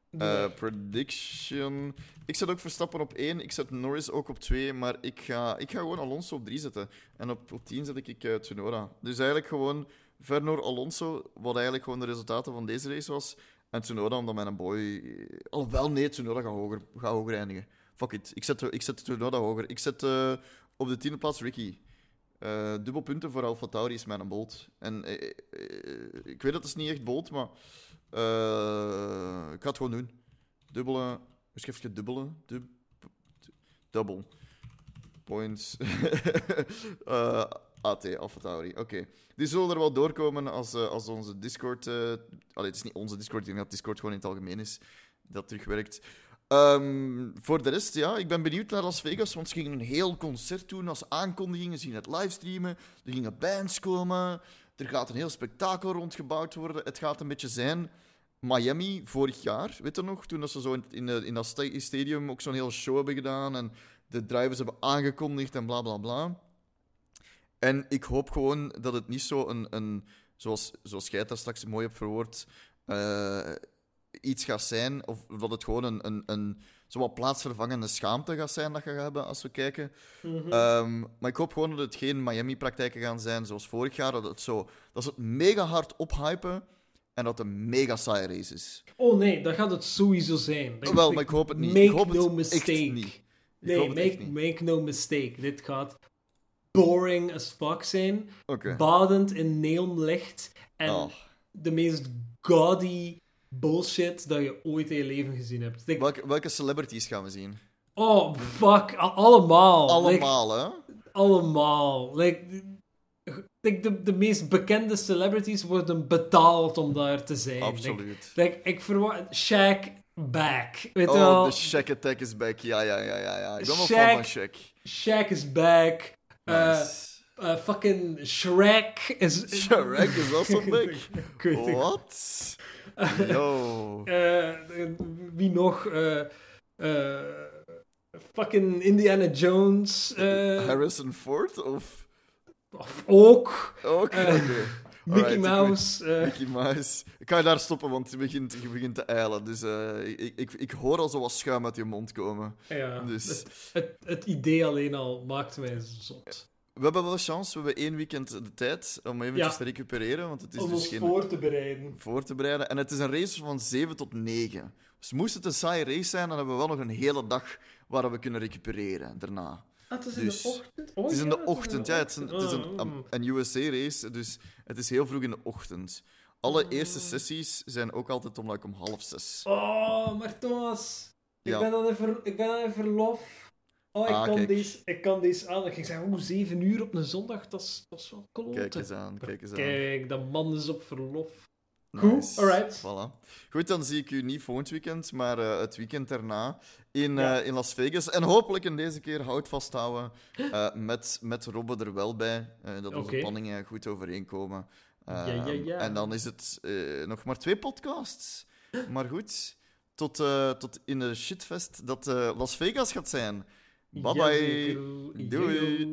maar. prediction... Ik zet ook Verstappen op 1, ik zet Norris ook op 2, maar ik ga, ik ga gewoon Alonso op 3 zetten. En op, op 10 zet ik, uh, Tsunoda. Dus eigenlijk gewoon Vernor Alonso, wat eigenlijk gewoon de resultaten van deze race was. En Tsunoda, omdat mijn boy... Alhoewel, nee, Tsunoda gaat hoger, gaat hoger eindigen. Fuck it. Ik zet, ik zet Tsunoda hoger. Ik zet op de tiende plaats Ricky. Eh dubbel punten voor Alfa Tauri is mijn bolt. En eh, eh, ik weet dat het niet echt bolt, maar ik ga het gewoon doen. Dubbele, schrijf je dubbele? Dub, double. Points. AT, Alfa Tauri. Oké. Die zullen er wel doorkomen als, als onze Discord... allee, het is niet onze Discord, ik denk dat Discord gewoon in het algemeen is. Dat terugwerkt. Ehm, voor de rest, ja, ik ben benieuwd naar Las Vegas, want ze gingen een heel concert doen als aankondiging. Ze gingen het livestreamen, er gingen bands komen, er gaat een heel spektakel rondgebouwd worden. Het gaat een beetje zijn Miami vorig jaar, weet je nog? Toen ze zo in, in, dat sta- stadium ook zo'n hele show hebben gedaan en de drivers hebben aangekondigd en bla bla bla. En ik hoop gewoon dat het niet zo een, een zoals, zoals jij daar straks mooi hebt verwoord, eh, iets gaat zijn, of dat het gewoon een, een, een zo wat plaatsvervangende schaamte gaat zijn dat je gaat hebben als we kijken. Mhm. Ehm, maar ik hoop gewoon dat het geen Miami-praktijken gaan zijn zoals vorig jaar, dat, het zo, dat ze het mega hard ophypen en dat het een mega saaie race is. Oh nee, dat gaat het sowieso zijn. Dat- Wel, maar ik hoop het niet. Make ik hoop no het mistake. echt niet. Ik Nee, hoop het echt make, niet. make no mistake. Dit gaat boring as fuck zijn. Oké. Badend in neonlicht. En Oh. de meest gaudy bullshit dat je ooit in je leven gezien hebt. Like, Welke, welke celebrities gaan we zien? oh, fuck. a- allemaal. Like, Allemaal, hè? allemaal. Like, like de, de meest bekende celebrities worden betaald om daar te zijn. Absoluut. like, ik verwacht... Shaq back. Weet Oh, wel? de Shack Attack is back. Ja, ja, ja, ja. ja. Ik ben wel Shaq. fan van Shack. Shaq is back. Nice. uh, fucking Shrek is... Shrek is also back. What? Yo. Eh, wie nog? Eh, eh, fucking Indiana Jones. Harrison Ford of... of ook. Ook? Mickey Alright, Mouse. Mickey Mouse. Ik ga je daar stoppen, want je begint, je begint te eilen. Dus ik, ik, ik hoor al zo wat schuim uit je mond komen. ja, Dus- het, het, het idee alleen al maakt mij zot. We hebben wel chance. We hebben één weekend de tijd om eventjes Ja. te recupereren. Want het is Om dus ons geen... voor te bereiden. voor te bereiden. En het is een race van 7 tot 9. Dus moest het een saaie race zijn, dan hebben we wel nog een hele dag waar we kunnen recupereren daarna. Ah, het is Dus- in de ochtend? Oh, het is in de ochtend, ja. Het is een, het is een, Ah, een USA-race, dus het is heel vroeg in de ochtend. Alle eerste sessies zijn ook altijd om, like, om half zes. Oh, maar Thomas. Ik, Ja. ben dan in ver, ik ben dan in verlof. Oh, ik, Ah, kan kijk. deze, ik kan deze aan. Ik ging zeggen, oeh, zeven uur op een zondag, dat is, dat is wel kloten. Kijk eens aan, kijk eens aan. Kijk, dat man is op verlof. Goed, Nice. alright. Voilà. Goed, dan zie ik u niet volgend weekend, maar eh, het weekend erna in, Ja. eh, in Las Vegas. En hopelijk in deze keer hout vasthouden eh, met, met Robbe er wel bij. dat onze Oké. planningen goed overeenkomen. Ja, ja, Ehm, ja. En dan is het nog maar twee podcasts. Maar goed, tot, tot in de shitfest dat Las Vegas gaat zijn. Bye bye. Do it.